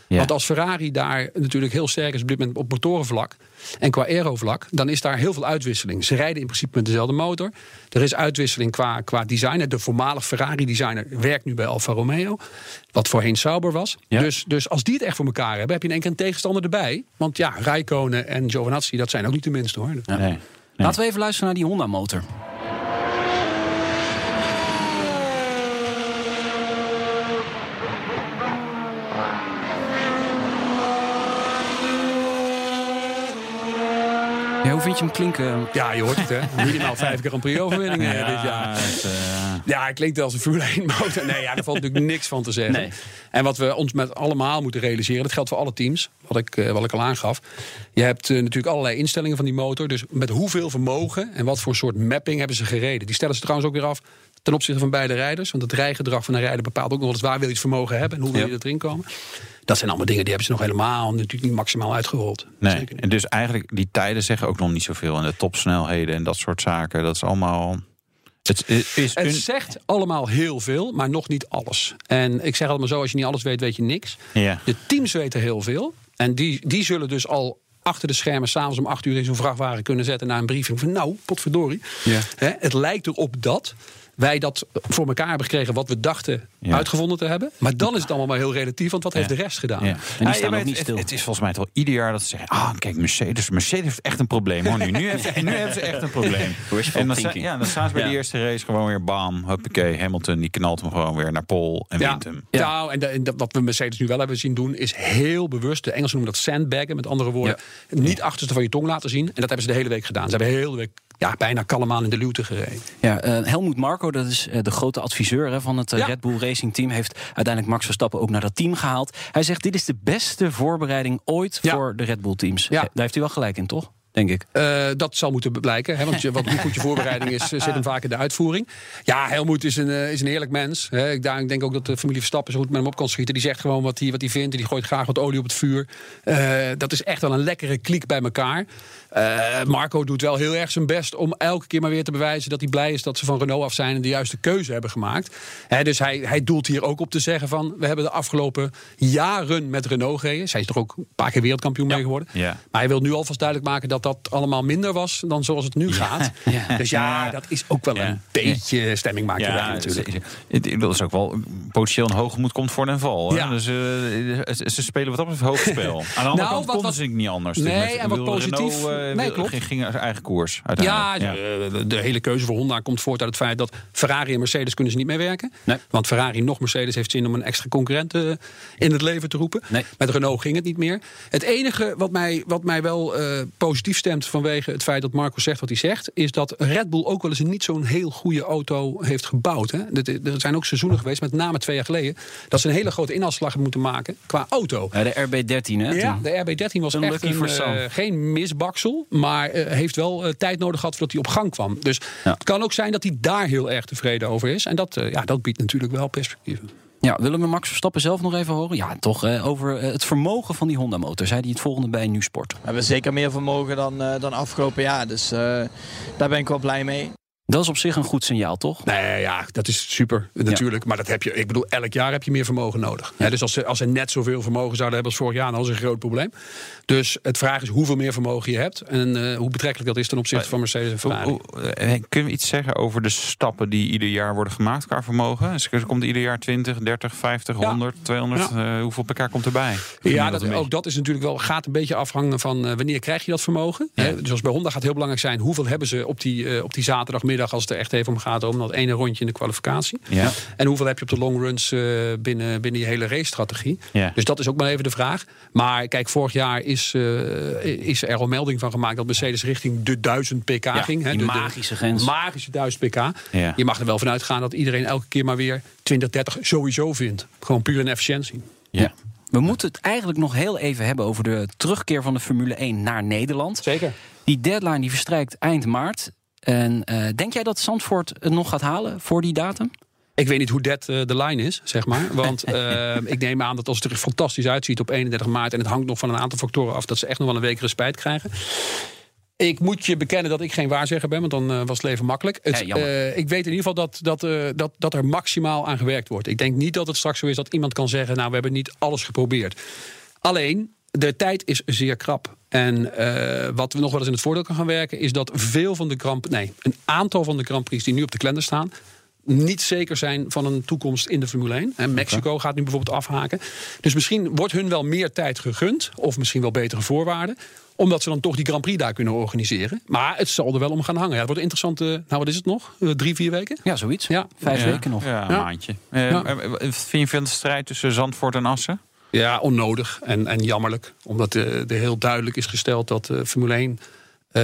Ja. Want als Ferrari daar natuurlijk heel sterk is op dit moment op motorenvlak en qua aerovlak, dan is daar heel veel uitwisseling. Ze rijden in principe met dezelfde motor. Er is uitwisseling qua, qua designer. De voormalig Ferrari-designer werkt nu bij Alfa Romeo, wat voorheen Sauber was. Ja. Dus, dus als die het echt voor elkaar hebben, heb je in één keer een tegenstander erbij. Want ja, Rijkonen en Giovinazzi, dat zijn ook niet de minste hoor. Nee. Nee. Laten we even luisteren naar die Honda-motor. Ja, hoe vind je hem klinken? Ja, je hoort het hè. Minimaal vijf keer een Prix-overwinningen Ja, dit jaar. het, eh, Ja, hij klinkt als een Formule 1 motor. Nee, ja, daar valt natuurlijk niks van te zeggen. Nee. En wat we ons met allemaal moeten realiseren, dat geldt voor alle teams, wat ik, eh, wat ik al aangaf. Je hebt eh, natuurlijk allerlei instellingen van die motor. Dus met hoeveel vermogen en wat voor soort mapping hebben ze gereden. Die stellen ze trouwens ook weer af ten opzichte van beide rijders. Want het rijgedrag van een rijder bepaalt ook nog eens waar wil je het vermogen hebben en hoe wil je Ja. erin komen. Dat zijn allemaal dingen die hebben ze nog helemaal natuurlijk niet maximaal uitgerold. nee. En dus eigenlijk, die tijden zeggen ook nog niet zoveel. En de topsnelheden en dat soort zaken, dat is allemaal... Het is Het een, zegt allemaal heel veel, maar nog niet alles. En ik zeg altijd maar zo, als je niet alles weet, weet je niks. ja. De teams weten heel veel. En die, die zullen dus al achter de schermen s'avonds om acht uur in zo'n vrachtwagen kunnen zetten naar een briefing van nou, potverdorie. Ja. Hè, het lijkt erop dat wij dat voor elkaar hebben gekregen wat we dachten Ja. uitgevonden te hebben. Maar dan is het allemaal maar heel relatief, want wat heeft de rest gedaan? Ja. die staan maar ook niet het, stil. Het, het is volgens mij toch ieder jaar dat ze zeggen... ah, kijk, Mercedes. Mercedes heeft echt een probleem. Hoor. Nu, nu, heeft, ze- nu hebben ze echt een probleem. En dan, sta- ja, dan staan ze bij Ja. de eerste race gewoon weer bam. Huppakee, Hamilton die knalt hem gewoon weer naar Pol en Ja, wint hem. Ja. Nou, en, de- en dat- wat we Mercedes nu wel hebben zien doen, is heel bewust. De Engelsen noemen dat sandbaggen, met andere woorden. Niet achterste van je tong laten zien. En dat hebben ze de hele week gedaan. Ze hebben de hele week ja, bijna kalm aan in de luwte gereden. Ja, eh, Helmoet Marco, dat is eh, de grote adviseur hè, van het eh, Ja. Red Bull Racing Team, heeft uiteindelijk Max Verstappen ook naar dat team gehaald. Hij zegt: Dit is de beste voorbereiding ooit Ja. voor de Red Bull teams. Ja. Daar heeft hij wel gelijk in, toch? Denk ik. Eh, dat zal moeten blijken. Hè, want je, wat, hoe goed je voorbereiding is, eh, zit hem vaak in de uitvoering. Ja, Helmoet is een, eh, is een eerlijk mens. Hè. Ik, daar, ik denk ook dat de familie Verstappen zo goed met hem op kan schieten. Die zegt gewoon wat hij, wat hij vindt. En die gooit graag wat olie op het vuur. Dat is echt wel een lekkere kliek bij elkaar. Marco doet wel heel erg zijn best om elke keer maar weer te bewijzen dat hij blij is dat ze van Renault af zijn en de juiste keuze hebben gemaakt. Hè, dus hij, hij doelt hier ook op te zeggen van we hebben de afgelopen jaren met Renault gereden. Zij is toch ook een paar keer wereldkampioen mee geworden. Ja. Maar hij wil nu alvast duidelijk maken dat dat dat allemaal minder was dan zoals het nu gaat. Ja. Dus ja, dat is ook wel Ja. een beetje stemmingmakerij Ja, natuurlijk. Het- dat is ook wel potentieel een hoogmoed komt voor den val. Hè? Ja. Dus eh, ze, spelen wat dat betreft hoog spel. Aan de andere Nou, kant konden ze niet anders. Nee, Met- ik en wat positief- Renault, eh, Nee, klopt. ging, eigen koers Ja, uiteindelijk. de, de hele keuze voor Honda komt voort uit het feit dat Ferrari en Mercedes kunnen ze niet meewerken. Nee. Want Ferrari nog Mercedes heeft zin om een extra concurrent eh, in het leven te roepen. Nee. Met Renault ging het niet meer. Het enige wat mij, wat mij wel eh, positief stemt vanwege het feit dat Marco zegt wat hij zegt, is dat Red Bull ook wel eens een niet zo'n heel goede auto heeft gebouwd. Hè. Dit- Er zijn ook seizoenen geweest, met name twee jaar geleden, dat ze een hele grote inhaalslag hebben moeten maken qua auto. Ja, de RB13, hè? Ja, de RB13 was Een echt een, eh, geen misbaksel. Maar eh, heeft wel eh, tijd nodig gehad voordat hij op gang kwam. Dus Ja. het kan ook zijn dat hij daar heel erg tevreden over is. En dat, eh, ja, dat biedt natuurlijk wel perspectieven. Ja, willen we Max Verstappen zelf nog even horen? Ja, toch eh, over eh, het vermogen van die Honda-motor. Zei hij het volgende bij Nu Sport. We hebben zeker meer vermogen dan, eh, dan afgelopen jaar. Dus daar ben ik wel blij mee. Dat is op zich een goed signaal, toch? Nee, ja, dat is super natuurlijk. Maar dat heb je, ik bedoel, elk jaar heb je meer vermogen nodig. Ja, dus als ze, als ze net zoveel vermogen zouden hebben als vorig jaar, dan ze een groot probleem. Dus het vraag is hoeveel meer vermogen je hebt. En eh, hoe betrekkelijk dat is ten opzichte van Mercedes en Ferrari. eh, kunnen we iets zeggen over de stappen die ieder jaar worden gemaakt qua vermogen? Dus er komt ieder jaar 20, 30, 50, Ja. 100, 200. eh, hoeveel pk komt erbij? Ja, dat, ook dat is natuurlijk wel, gaat een beetje afhangen van eh, wanneer krijg je dat vermogen. Hè? Dus als bij Honda gaat het heel belangrijk zijn, hoeveel hebben ze op die, eh, op die zaterdagmiddag als het er echt even om gaat, om dat ene rondje in de kwalificatie. Ja. En hoeveel heb je op de long runs eh, binnen, binnen je hele race-strategie. Ja. Dus dat is ook maar even de vraag. Maar kijk, vorig jaar is, eh, is er al melding van gemaakt dat Mercedes richting de 1000 pk ging. hè, die de, de magische grens. magische 1000 pk. Ja. Je mag er wel van uitgaan dat iedereen elke keer maar weer 20, 30 sowieso vindt. Gewoon puur in efficiëntie. Ja. We moeten het eigenlijk nog heel even hebben over de terugkeer van de Formule 1 naar Nederland. Zeker. Die deadline die verstrijkt eind maart. En eh, denk jij dat Zandvoort het nog gaat halen voor die datum? Ik weet niet hoe dat eh, de line is, zeg maar. Want eh, ik neem aan dat als het er fantastisch uitziet op 31 maart... en het hangt nog van een aantal factoren af... dat ze echt nog wel een week respijt krijgen. Ik moet je bekennen dat ik geen waarzegger ben, want dan was het leven makkelijk. Het, Ja, ik weet in ieder geval dat, dat, dat, dat er maximaal aan gewerkt wordt. Ik denk niet dat het straks zo is dat iemand kan zeggen... nou, we hebben niet alles geprobeerd. Alleen, de tijd is zeer krap. En eh, wat we nog wel eens in het voordeel kan gaan werken... is dat veel van de Grand nee, een aantal van de Grand Prix die nu op de kalender staan... niet zeker zijn van een toekomst in de Formule 1. En Mexico gaat nu bijvoorbeeld afhaken. Dus misschien wordt hun wel meer tijd gegund... of misschien wel betere voorwaarden omdat ze dan toch die Grand Prix daar kunnen organiseren. Maar het zal er wel om gaan hangen. Ja, het wordt een interessante, nou wat is het nog? Eh, Drie, vier weken? Ja, zoiets. Ja. Vijf Ja. weken nog. Ja, een Ja. maandje. Eh, Ja. eh, Vind je veel de strijd tussen Zandvoort en Assen? Ja, onnodig en, en jammerlijk. Omdat eh, er heel duidelijk is gesteld dat eh, Formule 1 eh,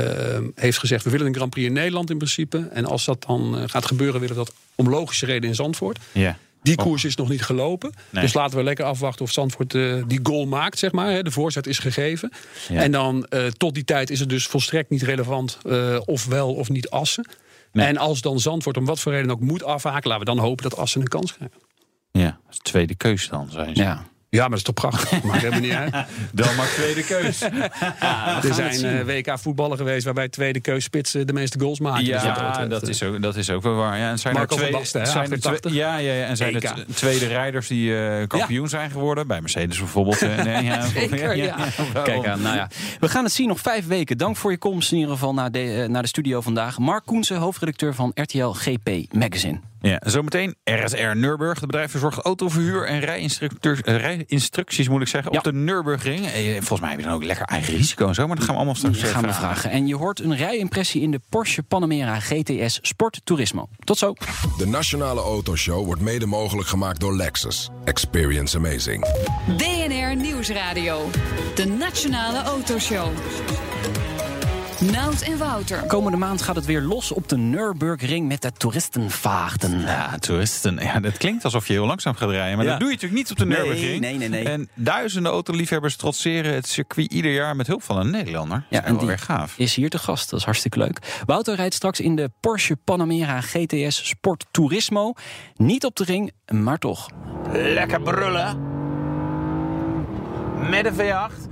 heeft gezegd... we willen een Grand Prix in Nederland in principe. En als dat dan eh, gaat gebeuren, willen we dat om logische reden in Zandvoort. Ja. Die koers is nog niet gelopen. Nee. Dus laten we lekker afwachten of Zandvoort die goal maakt, zeg maar. Hè. De voorzet is gegeven. Ja. En dan eh, tot die tijd is het dus volstrekt niet relevant... eh, of wel of niet Assen. Nee. En als dan Zandvoort om wat voor reden ook moet afhaken... laten we dan hopen dat Assen een kans krijgt. Ja, dat is de tweede keus dan, zijn ze. Ja. Ja, maar dat is toch prachtig. Maakt helemaal niet uit. Dan maar tweede keus. Er zijn eh, WK voetballen geweest waarbij tweede keus spitsen de meeste goals maken. Dus Ja, wat dat, is ook, dat is ook wel waar. Ja, en zijn Marco er van twee, Basten, zijn er 88. twee, ja, ja, ja, en zijn er EK. t- tweede rijders die eh, kampioen zijn geworden. Bij Mercedes bijvoorbeeld. eh, nee, ja, Zeker, ja. Kijk aan, nou ja. We gaan het zien nog vijf weken. Dank voor je komst in ieder geval naar de, eh, naar de studio vandaag. Mark Koensen, hoofdredacteur van RTL GP Magazine. Ja, zometeen RSR Nürburg. Het bedrijf verzorgt autoverhuur en rijinstructeurs- eh, rijinstructies, moet ik zeggen, Ja. op de Nürburgring. Eh, Volgens mij heb je dan ook lekker eigen risico en zo, maar dat gaan we allemaal straks Dat eh, gaan we vragen. En je hoort een rijimpressie in de Porsche Panamera GTS Sport Turismo. Tot zo. De Nationale Autoshow wordt mede mogelijk gemaakt door Lexus. Experience amazing. BNR Nieuwsradio. De Nationale Autoshow. Nout en Wouter. Komende maand gaat het weer los op de Nürburgring met de toeristenvaarten. Ja, toeristen. Ja, dat klinkt alsof je heel langzaam gaat rijden. Maar Ja. dat doe je natuurlijk niet op de Nee, Nürburgring. nee, nee, nee. En duizenden autoliefhebbers trotseren het circuit ieder jaar met hulp van een Nederlander. Ja, Ja, en en die- weer gaaf. Is hier te gast, dat is hartstikke leuk. Wouter rijdt straks in de Porsche Panamera GTS Sport Turismo. Niet op de ring, maar toch. Lekker brullen. Met een V8.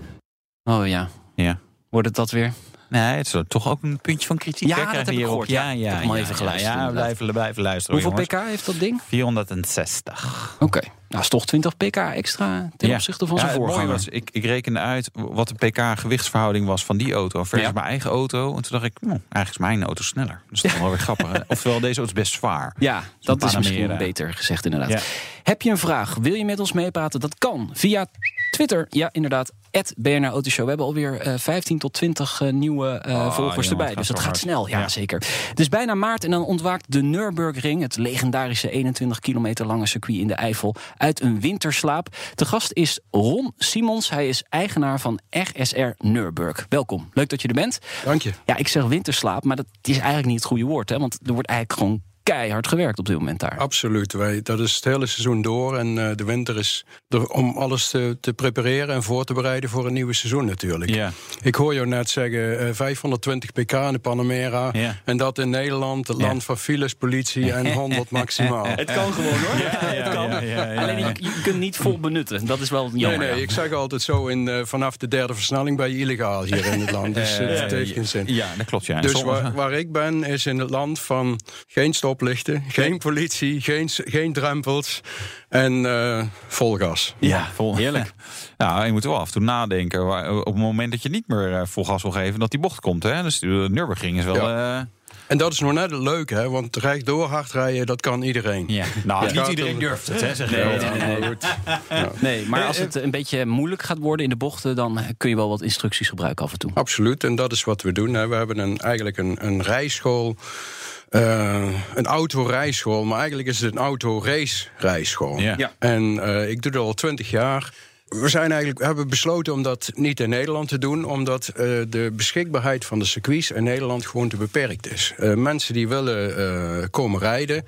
Oh ja, Ja. wordt het dat weer? Nee, het is toch ook een puntje van kritiek. Ja, hè, dat heb ik gehoord, ja. Ja, ja, even geluisterd, Ja, blijven, blijven luisteren. Hoeveel jongens. pk heeft dat ding? 460. Oké. Nou, is toch 20 pk extra ten Ja. opzichte van Ja, zijn voorganger. was, ik, ik rekende uit wat de pk-gewichtsverhouding was van die auto versus Ja. mijn eigen auto. En toen dacht ik, nou, eigenlijk is mijn auto sneller. Dus dat is wel weer grappig. Hè? Oftewel, deze auto is best zwaar. Ja, dat is misschien beter gezegd inderdaad. Ja. Heb je een vraag? Wil je met ons meepraten? Dat kan via Twitter. Ja, inderdaad. BNR Autoshow. We hebben alweer eh 15 tot 20 eh, nieuwe eh, Oh, volgers jongen, erbij. het Dus dat gaat hard. snel. Ja, Ja. zeker. Het is bijna maart en dan ontwaakt de Nürburgring... het legendarische 21 kilometer lange circuit in de Eifel... uit een winterslaap. De gast is Ron Simons. Hij is eigenaar van RSR Nürburg. Welkom. Leuk dat je er bent. Dank je. Ja, ik zeg winterslaap, maar dat is eigenlijk niet het goede woord. Hè? Want er wordt eigenlijk gewoon keihard gewerkt op dit moment daar. Absoluut. Wij, dat is het hele seizoen door. En eh, de winter is er om alles te, te prepareren en voor te bereiden voor een nieuwe seizoen natuurlijk. Ja. Ik hoor jou net zeggen eh, 520 pk in de Panamera. En dat in Nederland, het land van files, politie en 100 maximaal. Het kan gewoon hoor. het kan. ja, ja, ja. Alleen je, je kunt niet vol benutten. Dat is wel Nee, jammer. nee, ja. ik zeg altijd zo, in, eh, vanaf de derde versnelling ben je illegaal hier in het land. Dus eh, Eh, het heeft geen zin. Ja, dat klopt. Ja. Dus waar, waar ik ben is in het land van geen stoplichten, geen politie, geen, geen drempels en eh, vol gas. Ja, vol. heerlijk. Nou, je moet wel af en toe nadenken. waar- Op het moment dat je niet meer eh, vol gas wil geven, dat die bocht komt. Hè? Dus de Nürburgring is wel. Ja. En dat is nog net het leuke, hè? want rechtdoor hard rijden, dat kan iedereen. ja. Nou, Ja. niet iedereen durft het, hè? Zeg Nee. Nee, maar als het een beetje moeilijk gaat worden in de bochten... dan kun je wel wat instructies gebruiken af en toe. Absoluut, en dat is wat we doen. Hè. We hebben een, eigenlijk een, een rijschool, eh, een autorijschool, maar eigenlijk is het een autorace-rijschool. Ja. Ja. En eh, ik doe dat al twintig jaar. We zijn eigenlijk, hebben besloten om dat niet in Nederland te doen, omdat eh, de beschikbaarheid van de circuits in Nederland gewoon te beperkt is. Eh, mensen die willen eh, komen rijden,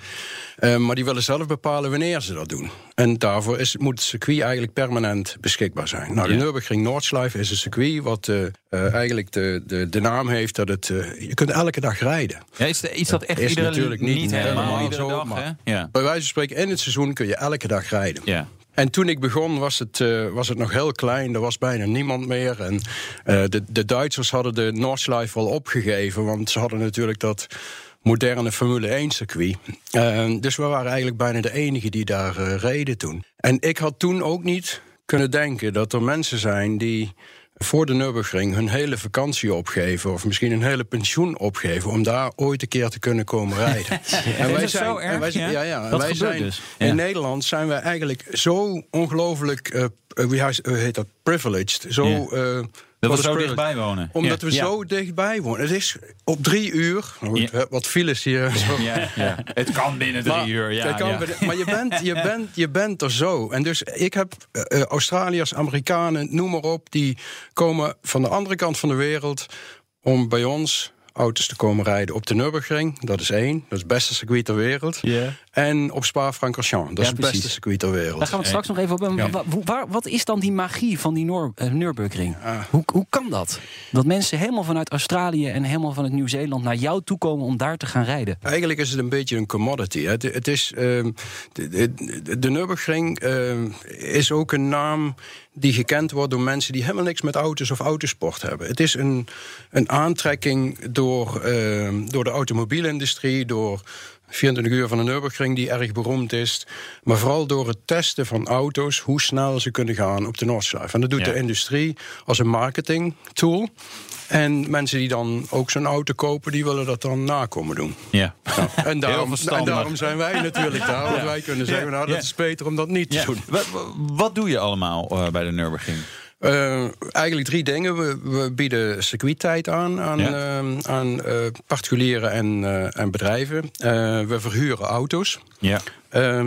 maar die willen zelf bepalen wanneer ze dat doen. En daarvoor is, moet het circuit eigenlijk permanent beschikbaar zijn. Nou, de Ja. Nürburgring Noordschleife is een circuit wat eigenlijk de, de, de naam heeft dat het. je kunt elke dag rijden. Ja, is, de- is dat echt Is iedere, natuurlijk niet helemaal helemaal iedere zo, dag? maar-? Ja. Bij wijze van spreken, in het seizoen kun je elke dag rijden. Ja. En toen ik begon was het, eh, was het nog heel klein. Er was bijna niemand meer. En eh, de, de Duitsers hadden de Nordschleife al opgegeven. Want ze hadden natuurlijk dat moderne Formule 1 circuit. Eh, dus we waren eigenlijk bijna de enige die daar reden toen. En ik had toen ook niet kunnen denken dat er mensen zijn die voor de Nürburgring hun hele vakantie opgeven... of misschien een hele pensioen opgeven... om daar ooit een keer te kunnen komen rijden. en Is het zo erg, en wij zijn, ja? ja, ja, en Dat wij zijn dus. Ja. in Nederland zijn wij eigenlijk zo ongelooflijk, eh, eh, wie heet- hoe heet dat, privileged. Zo, Ja. We zo dichtbij wonen. Omdat we zo dichtbij wonen. Het is op drie uur, goed, hè, wat files hier. Zo. Het kan binnen drie Maar, uur. Ja, kan binnen- maar je bent, je, bent, je bent er zo. En dus ik heb eh, eh, Australiërs, Amerikanen, noem maar op... die komen van de andere kant van de wereld om bij ons auto's te komen rijden op de Nürburgring. Dat is één, dat is het beste circuit ter wereld. Ja. En op Spa-Francorchamps, dat Ja, is het beste circuit ter wereld. Daar gaan we het straks nog even op. hebben. Ja. Waar- wat is dan die magie van die Noor, eh, Nürburgring? Hoe, hoe kan dat? Dat mensen helemaal vanuit Australië en helemaal vanuit Nieuw-Zeeland naar jou toe komen om daar te gaan rijden. Eigenlijk is het een beetje een commodity. hè. Het, het is, ehm, de, de, de Nürburgring ehm, is ook een naam die gekend wordt door mensen die helemaal niks met auto's of autosport hebben. Het is een, een aantrekking door, ehm, door de automobielindustrie, door 24 uur van de Nürburgring die erg beroemd is. Maar vooral door het testen van auto's, hoe snel ze kunnen gaan op de Noordschleife. En dat doet Ja. de industrie als een marketing tool. En mensen die dan ook zo'n auto kopen, die willen dat dan nakomen doen. Ja. En daarom, en daarom zijn wij natuurlijk daar. Want wij kunnen zeggen, nou, dat is beter om dat niet te doen. Wat, wat doe je allemaal eh, bij de Nürburgring? Eh, eigenlijk drie dingen. We, we bieden circuittijd aan aan, Ja. eh, aan eh, particulieren en, en bedrijven. We verhuren auto's. Ja.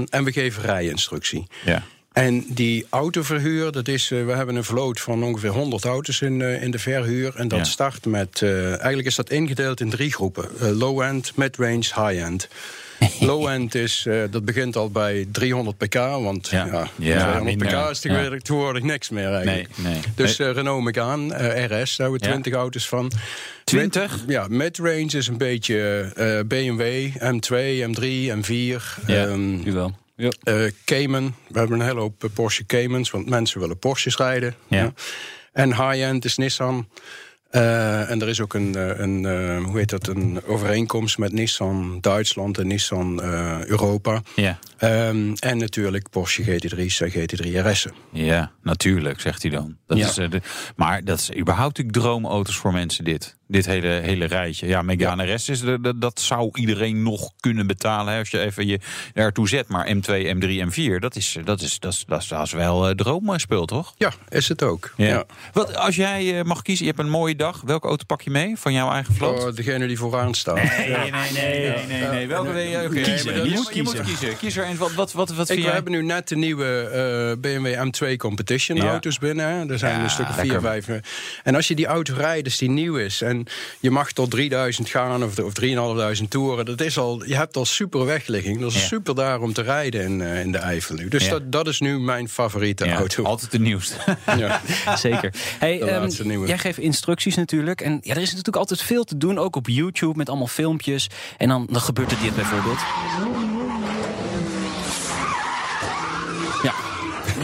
En we geven rijinstructie. Ja. En die autoverhuur, dat is, we hebben een vloot van ongeveer 100 auto's in, in de verhuur. En dat Ja. start met, eigenlijk is dat ingedeeld in drie groepen. Low-end, mid-range, high-end. Low-end is, eh, dat begint al bij 300 pk, want Ja. ja, Ja, 200 minder. pk is tegenwoordig, tegenwoordig niks meer eigenlijk. Nee, nee. Dus eh, Renault Megane, eh, RS, daar hebben we Ja. 20 auto's van. 20? Mid- ja, mid-range is een beetje eh, BMW, M2, M3, M4. Ja, ehm, Nu wel. Ja. eh, Cayman. We hebben een hele hoop Porsche Caymans, want mensen willen Porsches rijden. Ja. En high-end is Nissan. Eh, en er is ook een, eh, een, eh, hoe heet dat, een overeenkomst met Nissan Duitsland en Nissan Europa. Ja. Ehm, en natuurlijk Porsche GT3's en GT3 RS'en. Ja, natuurlijk, zegt hij dan. Dat Ja. is, de, maar dat is überhaupt natuurlijk droomauto's voor mensen, dit. Dit hele, hele rijtje. Ja, Megane RS, is de, de- dat zou iedereen nog kunnen betalen... Hè, als je even je ertoe zet. Maar M2, M3, M4, dat is, dat is, dat is, dat is, dat is wel droomspul, toch? Ja, is het ook. Ja. Ja. Wat, als jij mag kiezen, je hebt een mooie dag. Welke auto pak je mee van jouw eigen vloot? Oh, degene die vooraan staat. Nee, nee, nee, nee, nee, nee. Welke wil je? Kiezen. Je je, moet moet, je moet kiezen. kiezen. Kies er een. Wat, wat, wat, wat Ik, we hebben nu net de nieuwe eh, BMW M2 Competition Ja. auto's binnen. Er zijn Ja, een stuk of vier, vijf. En als je die auto rijdt, dus die nieuw is... en je mag tot 3000 gaan of, of 3.500 toeren... Dat is al, je hebt al super wegligging. Dat is Ja. super daar om te rijden in, eh, in de Eifel nu. Dus Ja. dat, dat is nu mijn favoriete Ja, auto. altijd de nieuwste. Ja. Zeker. Hey, De ehm, jij geeft instructies natuurlijk. En ja, er is natuurlijk altijd veel te doen, ook op YouTube met allemaal filmpjes. En dan, dan gebeurt er dit bijvoorbeeld. Ja,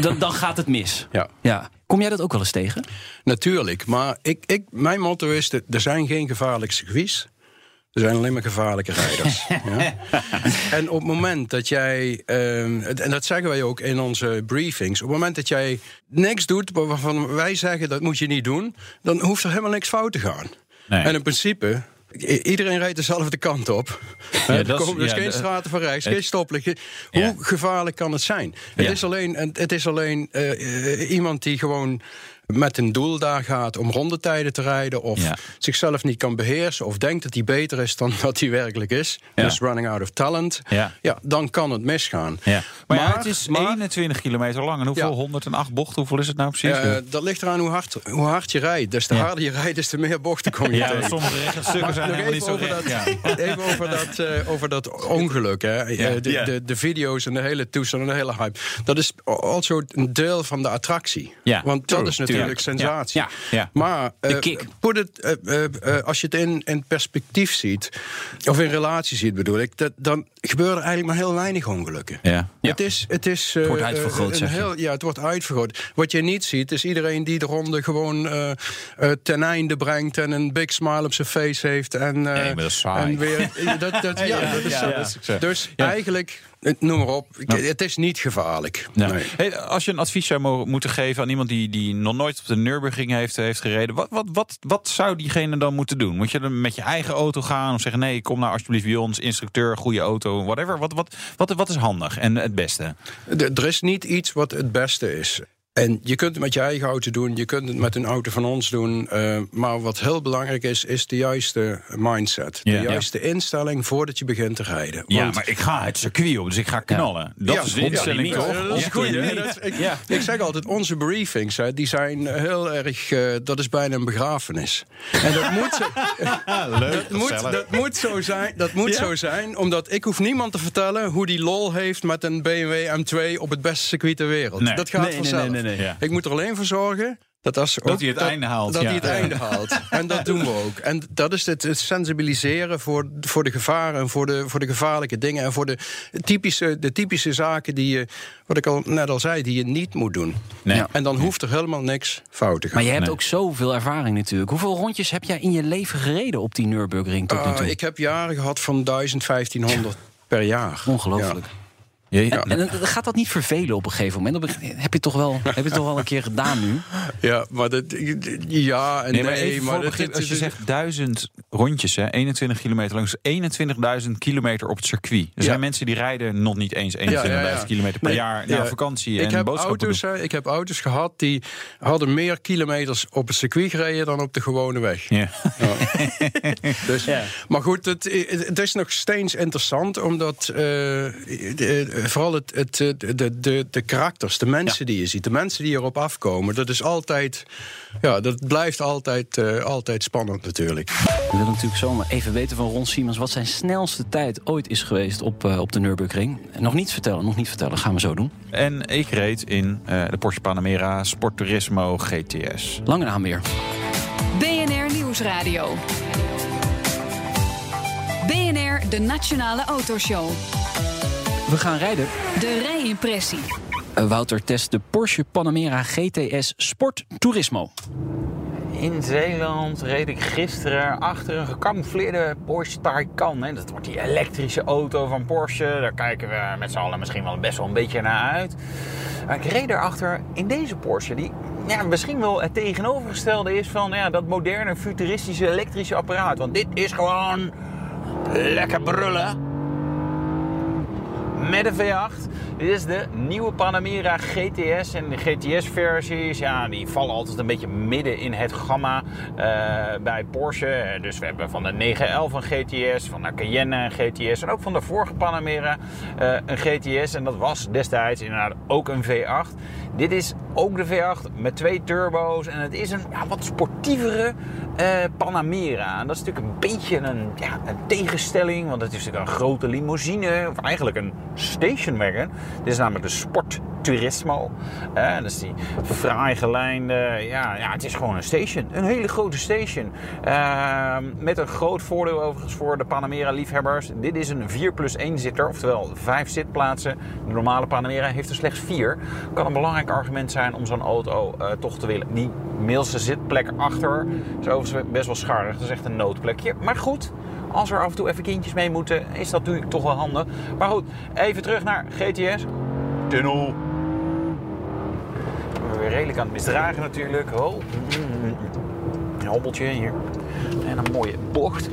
dan, dan gaat het mis. ja. Ja. Kom jij dat ook wel eens tegen? Natuurlijk, maar ik, ik, mijn motto is: er zijn geen gevaarlijke circuits. Er zijn alleen maar gevaarlijke rijders. ja? En op het moment dat jij, ehm, en dat zeggen wij ook in onze briefings, op het moment dat jij niks doet waarvan wij zeggen dat moet je niet doen, dan hoeft er helemaal niks fout te gaan. Nee. En in principe. Iedereen rijdt dezelfde kant op. Hè, er komen dus ja, geen straten van rechts, het- geen stoplichten. Hoe Ja. gevaarlijk kan het zijn? Het Ja. is alleen, het is alleen eh, eh, iemand die gewoon met een doel daar gaat om rondetijden te rijden... of Ja. zichzelf niet kan beheersen... of denkt dat hij beter is dan dat hij werkelijk is. Ja. Dus running out of talent. Ja. Ja, dan kan het misgaan. Maar, het is maar- 21 kilometer lang. En hoeveel? Ja. 108 bochten? Hoeveel is het nou precies? Eh, dat ligt eraan hoe hard, hoe hard je rijdt. Dus te Ja. harder je rijdt, des te meer bochten kom je ja, tegen. sommige rechtstukken zijn helemaal niet even zo over, recht. dat, even over, dat, eh, over dat ongeluk. Hè. Eh, de. De, de video's en de hele toestand en de hele hype. Dat is also een deel van de attractie. Ja, Want dat is natuurlijk tuurlijk. sensatie. Maar put it, als je het in, in perspectief ziet, of in relatie ziet bedoel ik, dat, dan gebeuren eigenlijk maar heel weinig ongelukken. Ja. Het is, het is eh, wordt uitvergroot, eh, zeg je. heel, Ja, het wordt uitvergroot. Wat je niet ziet, is iedereen die de ronde gewoon eh, eh, ten einde brengt en een big smile op zijn face heeft. En, Nee, maar dat is saai. En weer, dat, dat, ja, dat is. Dus eigenlijk, noem maar op, het is niet gevaarlijk. Ja. Nee. Hey, als je een advies zou mogen, moeten geven aan iemand die, die nog nooit op de Nürburgring heeft, heeft gereden, wat, wat, wat, wat zou diegene dan moeten doen? Moet je dan met je eigen auto gaan of zeggen: nee, kom nou alsjeblieft bij ons, instructeur, goede auto, whatever? Wat, wat, wat, wat is handig en het beste? Er is niet iets wat het beste is. En je kunt het met je eigen auto doen, je kunt het met een auto van ons doen. eh, maar wat heel belangrijk is, is de juiste mindset. De Ja. juiste instelling voordat je begint te rijden. Ja, Want- maar ik ga het circuit op, dus ik ga knallen. Dat Ja, is de ja, instelling ja, toch? dat is Ja. goed. Ja. ik, Ja. ik zeg altijd, onze briefings, hè, die zijn heel erg... eh, dat is bijna een begrafenis. En dat moet zo, Leuk, dat moet, dat moet zo zijn, dat moet zo zijn, omdat ik hoef niemand te vertellen... hoe die lol heeft met een BMW M2 op het beste circuit ter wereld. Nee. Dat gaat nee, vanzelf. nee, nee, nee. Ja. Ik moet er alleen voor zorgen... Dat, als Dat ook- hij het einde haalt, Dat ja. hij het Ja. einde haalt. En dat doen we ook. En dat is het, het sensibiliseren voor, voor de gevaren... en voor de, voor de gevaarlijke dingen... en voor de typische, de typische zaken die je, wat ik al net al zei... die je niet moet doen. Nee. Ja. En dan hoeft er helemaal niks fout te gaan. Maar je hebt Nee. ook zoveel ervaring natuurlijk. Hoeveel rondjes heb jij in je leven gereden op die Nürburgring tot nu Ah, toe? ik heb jaren gehad van 1000, 1500 per jaar. Ongelooflijk. Ja, ja. En, en dan gaat dat niet vervelen op een gegeven moment? Heb je het toch wel, heb je het toch wel een keer gedaan nu? Ja, maar dat, ja en Nee, nee, maar begrip, dat- als je zegt duizend rondjes, hè, 21 kilometer lang, dus 21.000 kilometer op het circuit. Er zijn mensen die rijden nog niet eens 21.000 Ja, ja, ja. kilometer per Nee, jaar ja. naar vakantie ik en heb boodschappen auto's, hè, Ik heb auto's gehad die hadden meer kilometers op het circuit gereden dan op de gewone weg. Ja. Dus, Maar goed, het, het is nog steeds interessant, omdat eh, de- vooral het, het, de, de, de, de karakters, de mensen die je ziet, de mensen die erop afkomen, dat is altijd, ja, dat blijft altijd, eh, altijd spannend natuurlijk. We willen natuurlijk zomaar even weten van Ron Siemens... wat zijn snelste tijd ooit is geweest op, eh, op de Nürburgring. Nog niet vertellen, nog niet vertellen. Gaan we zo doen. En ik reed in eh, de Porsche Panamera Sport Turismo GTS. Lange naam weer. BNR Nieuwsradio. BNR, de Nationale Autoshow. We gaan rijden. De rijimpressie. Eh, Wouter test de Porsche Panamera GTS Sport Turismo. In Zeeland reed ik gisteren achter een gecamoufleerde Porsche Taycan. Hè. Dat wordt die elektrische auto van Porsche. Daar kijken we met z'n allen misschien wel best wel een beetje naar uit. Maar ik reed erachter in deze Porsche, die ja, misschien wel het tegenovergestelde is van ja, dat moderne, futuristische elektrische apparaat. Want dit is gewoon lekker brullen. Met een V8. Dit is de nieuwe Panamera GTS. En de GTS-versies, ja, die vallen altijd een beetje midden in het gamma uh, bij Porsche. Dus we hebben van de 911 een GTS, van de Cayenne een GTS. En ook van de vorige Panamera uh, een GTS. En dat was destijds inderdaad ook een V8. Dit is ook de V8 met twee turbo's. En het is een ja, wat sportievere uh, Panamera. En dat is natuurlijk een beetje een, ja, een tegenstelling. Want het is natuurlijk een grote limousine. Of eigenlijk een stationwagon. Dit is namelijk de Sport Turismo. Uh, dat is die fraai gelijnde. Ja, ja, het is gewoon een station. Een hele grote station. Uh, met een groot voordeel overigens voor de Panamera-liefhebbers. Dit is een 4 plus 1 zitter. Oftewel 5 zitplaatsen. De normale Panamera heeft er slechts 4. Kan een belangrijk argument zijn om zo'n auto uh, toch te willen. Die middelste zitplek achter is overigens best wel scharrig. Dat is echt een noodplekje. Maar goed, als er af en toe even kindjes mee moeten, is dat natuurlijk toch wel handig. Maar goed, even terug naar GTS. Tunnel. We weer redelijk aan het misdragen natuurlijk. Oh. Een hobbeltje hier. En een mooie bocht.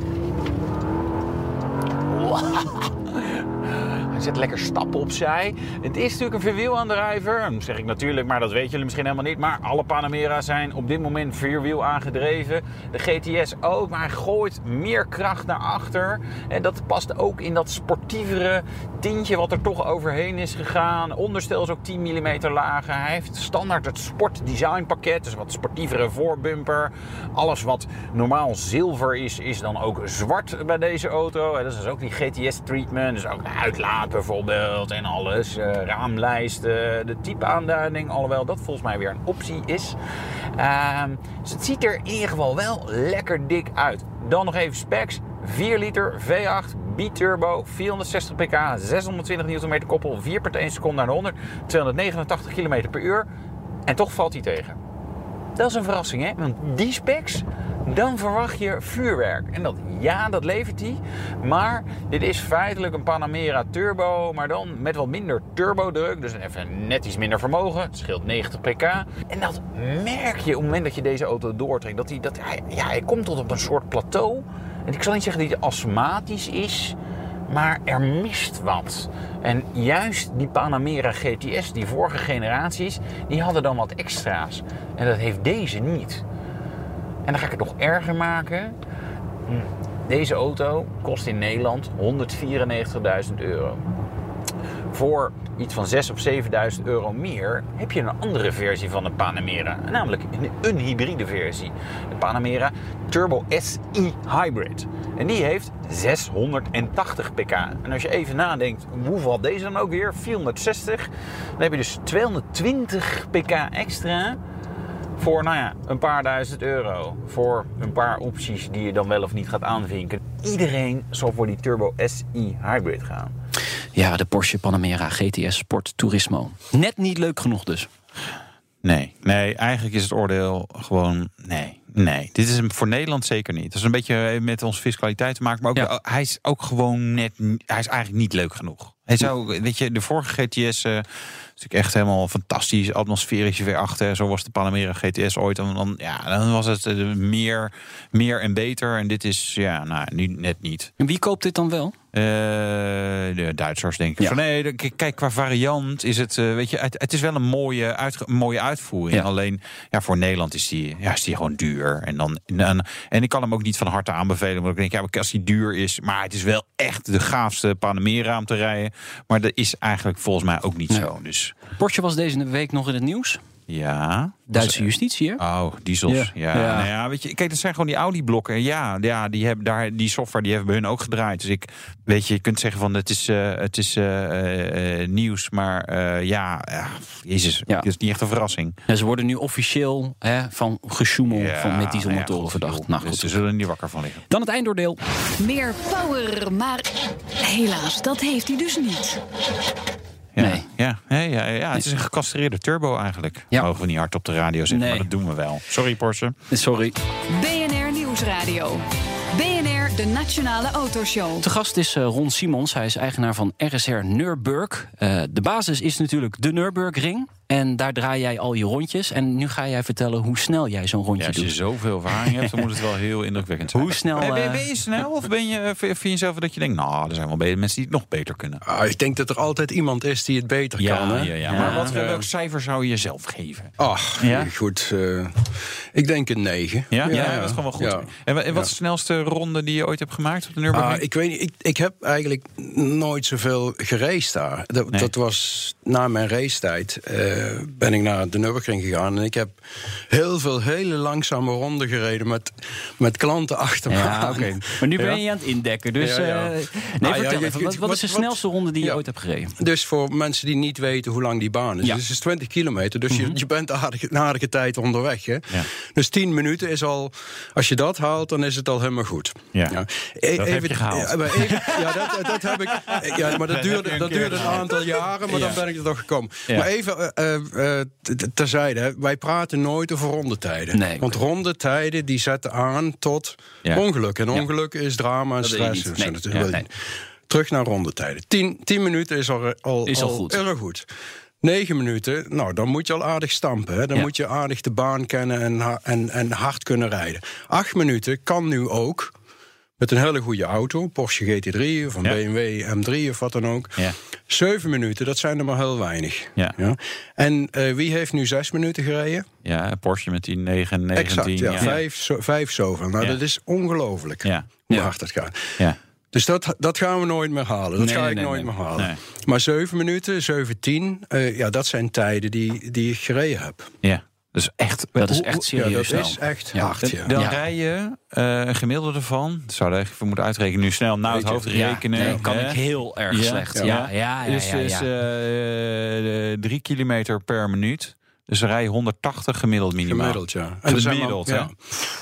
Hij zet lekker stappen opzij. Het is natuurlijk een vierwielaandrijver. Dat zeg ik natuurlijk, maar dat weten jullie misschien helemaal niet. Maar alle Panamera zijn op dit moment vierwiel aangedreven. De GTS ook, maar hij gooit meer kracht naar achter. En dat past ook in dat sportievere tintje wat er toch overheen is gegaan. Onderstel is ook 10 mm lager. Hij heeft standaard het sport design pakket. Dus wat sportievere voorbumper. Alles wat normaal zilver is, is dan ook zwart bij deze auto. Dat is ook die GTS treatment. Dus ook de uitlaat bijvoorbeeld en alles. Uh, raamlijsten, de type aanduiding. Alhoewel dat volgens mij weer een optie is. Uh, dus het ziet er in ieder geval wel lekker dik uit. Dan nog even specs. 4 liter V8 biturbo, 460 pk, 620 Nm koppel, 4,1 seconden naar de 100, 289 km per uur. En toch valt hij tegen. Dat is een verrassing, hè? Want die specs, dan verwacht je vuurwerk. En dat, ja, dat levert hij. Maar dit is feitelijk een Panamera Turbo, maar dan met wat minder turbodruk. Dus even net iets minder vermogen. Het scheelt 90 pk. En dat merk je op het moment dat je deze auto doortrekt. Dat hij, dat, ja, hij komt tot op een soort plateau. En ik zal niet zeggen dat hij astmatisch is, maar er mist wat. En juist die Panamera GTS, die vorige generaties, die hadden dan wat extra's. En dat heeft deze niet. En dan ga ik het nog erger maken. Deze auto kost in Nederland 194.000 euro. Voor iets van 6.000 of 7.000 euro meer heb je een andere versie van de Panamera. Namelijk een hybride versie. De Panamera Turbo SI Hybrid. En die heeft 680 pk. En als je even nadenkt, hoeveel had deze dan ook weer? 460. Dan heb je dus 220 pk extra voor nou ja, een paar duizend euro. Voor een paar opties die je dan wel of niet gaat aanvinken. Iedereen zal voor die Turbo SI Hybrid gaan. Ja, de Porsche Panamera GTS Sport Turismo. Net niet leuk genoeg dus. Nee, nee, eigenlijk is het oordeel gewoon nee. Nee, dit is hem voor Nederland zeker niet. Dat is een beetje met onze fiscaliteit te maken. Maar ook, Ja. hij is ook gewoon net. Hij is eigenlijk niet leuk genoeg. Hij zou, weet je, de vorige GTS eh, natuurlijk echt helemaal fantastisch. Atmosferische V8. hè. Zo was de Panamera GTS ooit. En dan, ja, dan was het eh, meer, meer en beter. En dit is, ja, nou, nu net niet. En wie koopt dit dan wel? Eh, de Duitsers denk ik. Ja. Van, nee, kijk, qua variant is het, eh, weet je, het, het is wel een mooie, mooie uitvoering. Ja. Alleen, ja, voor Nederland is die, ja, is die gewoon duur. En, dan, en, en ik kan hem ook niet van harte aanbevelen. Want ik denk, ja, maar als die duur is, maar het is wel echt de gaafste Panamera om te rijden. Maar dat is eigenlijk volgens mij ook niet Nee. zo. Dus Porsche was deze week nog in het nieuws. ja. Duitse justitie, hè? Oh, diesels. Ja. Ja. Ja. Nou ja, weet je, kijk, dat zijn gewoon die Audi-blokken. Ja, ja, die hebben daar die software die hebben bij hun ook gedraaid. Dus ik, weet je, je kunt zeggen van het is, eh, het is eh, eh, eh, nieuws, maar eh, ja, jezus, Ja. het is niet echt een verrassing. Ja, ze worden nu officieel hè, van gesjoemel Ja, van met dieselmotoren ja, goed, verdacht. Nou Dus ze zullen er niet wakker van liggen. Dan het eindoordeel. Meer power, maar helaas, dat heeft hij dus niet. Ja, Nee. ja, ja, ja, ja, het is een gecastreerde turbo eigenlijk. Ja. Mogen we niet hard op de radio zeggen, Nee. maar dat doen we wel. Sorry Porsche. Sorry. BNR Nieuwsradio. BNR, de Nationale Autoshow. Te gast is eh, Ron Simons. Hij is eigenaar van RSR Nürburg. Eh, de basis is natuurlijk de Nürburgring. En daar draai jij al je rondjes. En nu ga jij vertellen hoe snel jij zo'n rondje Ja, als je doet. zoveel ervaring hebt, dan moet het wel heel indrukwekkend zijn. Hoe snel, Eh, Ben, eh, ben je snel of ben je, vind je zelf dat je denkt, nou, er zijn wel mensen die het nog beter kunnen? Ah, ik denk dat er altijd iemand is die het beter Ja, kan. Hè? ja, ja. Maar wat, Ja. welk cijfer zou je jezelf geven? Ach, Ja? goed. eh, ik denk een 9. Ja, ja, dat is gewoon wel goed. Ja. En, wa- en wat is Ja. de snelste ronde die je ooit hebt gemaakt op de Nürburgring? Ah, ik weet niet, ik, ik heb eigenlijk nooit zoveel geraced daar. Dat, Nee. dat was na mijn racetijd eh, ben ik naar de Nürburgring gegaan. En ik heb heel veel hele langzame ronden gereden met, met klanten achter me Ja, oké. Maar nu ben Ja. je aan het indekken. Dus Ja, ja. eh, nee, Ah, ja, vertel even. Wat, wat is de wat- snelste ronde die je ooit hebt gereden? Dus voor mensen die niet weten hoe lang die baan is. Dus het is 20 kilometer. Dus je, je bent een aardige tijd onderweg. Hè? Dus 10 minuten is al... Als je dat haalt, dan is het al helemaal goed. Ja. E- Dat heb je gehaald. Ja, even- dat, dat heb ik... Ja, maar dat duurde, een dat duurde een aantal jaren, maar dan ben ik er toch gekomen. Maar even eh, eh, eh, terzijde. hè. Wij praten nooit over rondetijden. Nee. Want rondetijden die zetten aan tot Ja. ongeluk. En Ja. ongeluk is drama en stress. Nee. Ja. Terug naar rondetijden. 10 10 minuten is al, al, Is al goed. Heel goed. 9 minuten, nou, dan moet je al aardig stampen. Hè? Dan moet je aardig de baan kennen en, en, en hard kunnen rijden. 8 minuten kan nu ook met een hele goede auto, Porsche GT3 of een Ja. BMW M3 of wat dan ook. Ja. 7 minuten, dat zijn er maar heel weinig. Ja. En eh, wie heeft nu 6 minuten gereden? Ja, Porsche met die 9, 19. exact, ja. Vijf, zo, vijf zoveel. Nou, dat is ongelooflijk Ja. hoe Ja. hard dat gaat. Ja. Dus dat, dat gaan we nooit meer halen. Dat Nee, ga ik nee, nooit nee. meer halen. Maar 7 minuten, 7, eh ja, dat zijn tijden die, die ik gereden heb. ja. Dat is echt, Dat is echt serieus ja, dat snel. is echt Ja. hard. Ja. Dan Ja. rij je eh, een gemiddelde van. Dat zou je even moeten uitrekenen. Nu snel naar het hoofd Ja, rekenen. nee, kan hè? ik heel erg Ja. slecht. Ja. Ja, ja, ja. Dus, dus eh, drie kilometer per minuut. Dus rij je 180 gemiddeld minimaal. Gemiddeld, ja. En er zijn Gemiddeld, ja.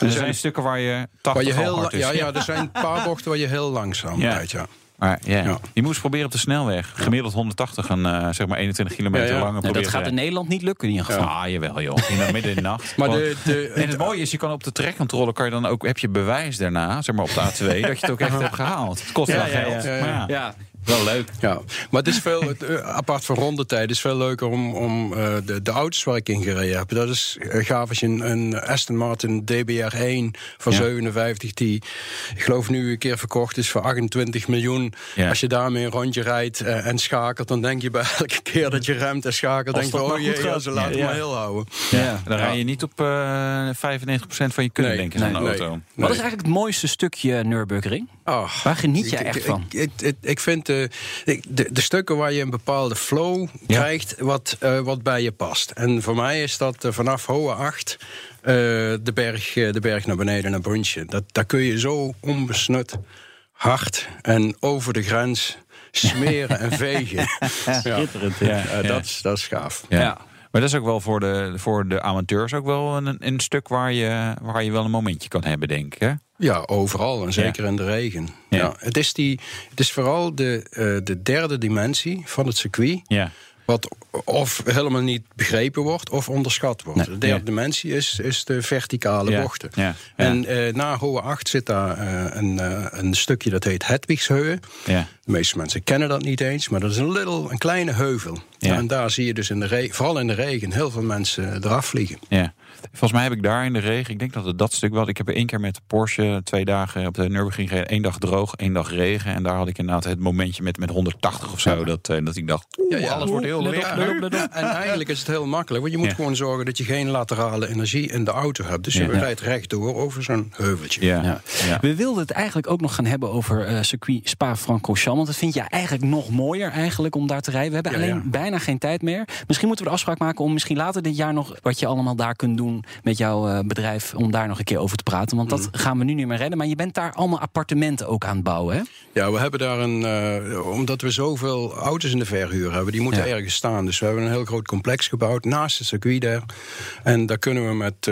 En er zijn stukken waar je 80 Waar je heel, hard is. ja, ja, er zijn een paar bochten waar je heel langzaam Ja. rijdt, ja. Maar ja, Ja. je moest proberen op de snelweg. Gemiddeld 180 een eh, zeg maar 21 kilometer Ja, ja. lange Nou, proberen dat gaat in. Nederland niet lukken in ieder geval. Ah, jawel joh. In de midden in de nacht. Maar de, de, en het mooie is, je kan op de trekcontrole kan je dan ook, heb je bewijs daarna, zeg maar op de A2, dat je het ook echt hebt gehaald. Het kost Ja, wel ja, geld. ja, ja. Maar ja, Ja, wel leuk. Ja, maar het is veel, het, eh, apart van rondetijd, is veel leuker om, om eh, de, de auto's waar ik in gereden heb. Dat is eh, gaaf als je een, een Aston Martin DBR1 van Ja. 57, die ik geloof nu een keer verkocht is voor 28 miljoen. Ja. Als je daarmee een rondje rijdt en schakelt, dan denk je bij elke keer dat je remt en schakelt, Als denk je, oh jee, gaat. ja, ze laten Ja. maar heel houden. Ja, dan rij je niet op eh 95% van je kunnen Nee, denken aan nee, de nee. auto. Wat Nee. is eigenlijk het mooiste stukje Nürburgring? Ah, Waar geniet je echt ik- van? Ik, ik, ik vind de, de, de stukken waar je een bepaalde flow Ja. krijgt wat, eh, wat bij je past. En voor mij is dat eh, vanaf Hohe 8 eh, de, berg, eh, de berg naar beneden naar Brunsje. Dat, daar kun je zo onbesnut hard en over de grens smeren en vegen. Schitterend. Ja, eh. Dat, is, dat is gaaf. Ja. Ja. Maar dat is ook wel voor de, voor de amateurs ook wel een, een stuk waar je, waar je wel een momentje kan hebben, denk ik. Hè? Ja, overal en zeker in de regen. Ja. Ja. het, is die, het is vooral de, eh, de derde dimensie van het circuit. Ja. Wat of helemaal niet begrepen wordt of onderschat wordt. Nee. de derde Ja. dimensie is, is de verticale Ja. bochten. Ja. En eh, na Hohe 8 zit daar eh, een, eh, een stukje dat heet Hedwigsheuwe. Ja. De meeste mensen kennen dat niet eens, maar dat is een, little, een kleine heuvel. En daar zie je dus in de vooral in de regen heel veel mensen eraf vliegen. Ja. Volgens mij heb ik daar in de regen, ik denk dat het dat stuk wel. Ik heb er één keer met de Porsche twee dagen op de Nürburgring gereden. Eén dag droog, één dag regen. En daar had ik inderdaad het momentje met, met 180 of zo. Dat, dat ik dacht, oeh, alles wordt heel licht. En eigenlijk is het heel makkelijk, want je moet Ja. gewoon zorgen dat je geen laterale energie in de auto hebt. Dus je Ja. rijdt rechtdoor over zo'n heuveltje. Ja. Ja. Ja. We wilden het eigenlijk ook nog gaan hebben over eh, circuit Spa-Francorchamps. Want dat vind je eigenlijk nog mooier eigenlijk om daar te rijden. We hebben Ja, alleen ja. bijna geen tijd meer. Misschien moeten we de afspraak maken om misschien later dit jaar nog... wat je allemaal daar kunt doen met jouw eh, bedrijf... om daar nog een keer over te praten. Want dat gaan we nu niet meer redden. Maar je bent daar allemaal appartementen ook aan het bouwen, hè? Ja, we hebben daar een. eh, omdat we zoveel auto's in de verhuur hebben, die moeten Ja. ergens staan. Dus we hebben een heel groot complex gebouwd naast het circuit. En daar kunnen we met.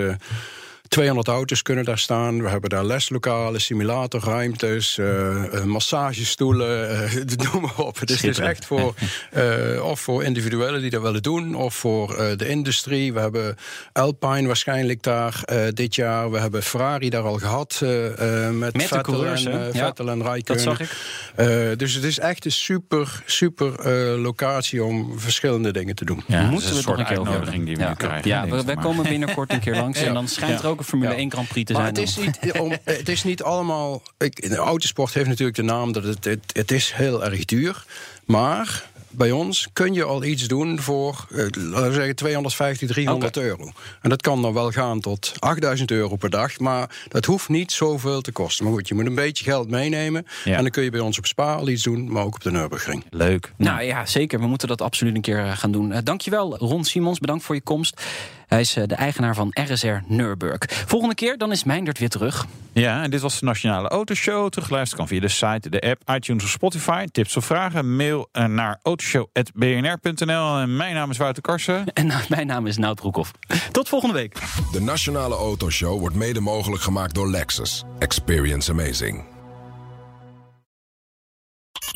Eh, 200 auto's kunnen daar staan. We hebben daar leslokalen, simulatorruimtes, uh, massagestoelen, uh, noem maar op. Dus het is echt voor, uh, of voor individuelen die dat willen doen, of voor de industrie. We hebben Alpine waarschijnlijk daar dit jaar. We hebben Ferrari daar al gehad met, met Vettel, coureurs, en, ja, Vettel en Rijken. Dat zag ik. dus het is echt een super, super locatie om verschillende dingen te doen. Ja, Moeten we toch een keer die we ja. krijgen. Ja, we, wij komen binnenkort een keer langs en dan schijnt er ook een Formule 1 Grand Prix te maar zijn. Het is, niet, om, het is niet allemaal. Ik, de autosport heeft natuurlijk de naam dat het, het, het is heel erg duur. Maar bij ons kun je al iets doen voor, eh, laten we zeggen, 250, 300 euro. En dat kan dan wel gaan tot 8000 euro per dag, maar dat hoeft niet zoveel te kosten. Maar goed, je moet een beetje geld meenemen. En dan kun je bij ons op Spa al iets doen, maar ook op de Nürburgring. Leuk. Nou ja, zeker. We moeten dat absoluut een keer eh, gaan doen. Uh, dankjewel, Ron Simons. Bedankt voor je komst. Hij is de eigenaar van RSR Nürburg. Volgende keer dan is Meindert weer terug. Ja, en dit was de Nationale Autoshow. Terugluisteren kan via de site, de app, iTunes of Spotify. Tips of vragen, mail naar autoshow.bnr.nl. En mijn naam is Wouter Karsen. En mijn naam is Nout Broekhoff. Tot volgende week. De Nationale Autoshow wordt mede mogelijk gemaakt door Lexus. Experience amazing.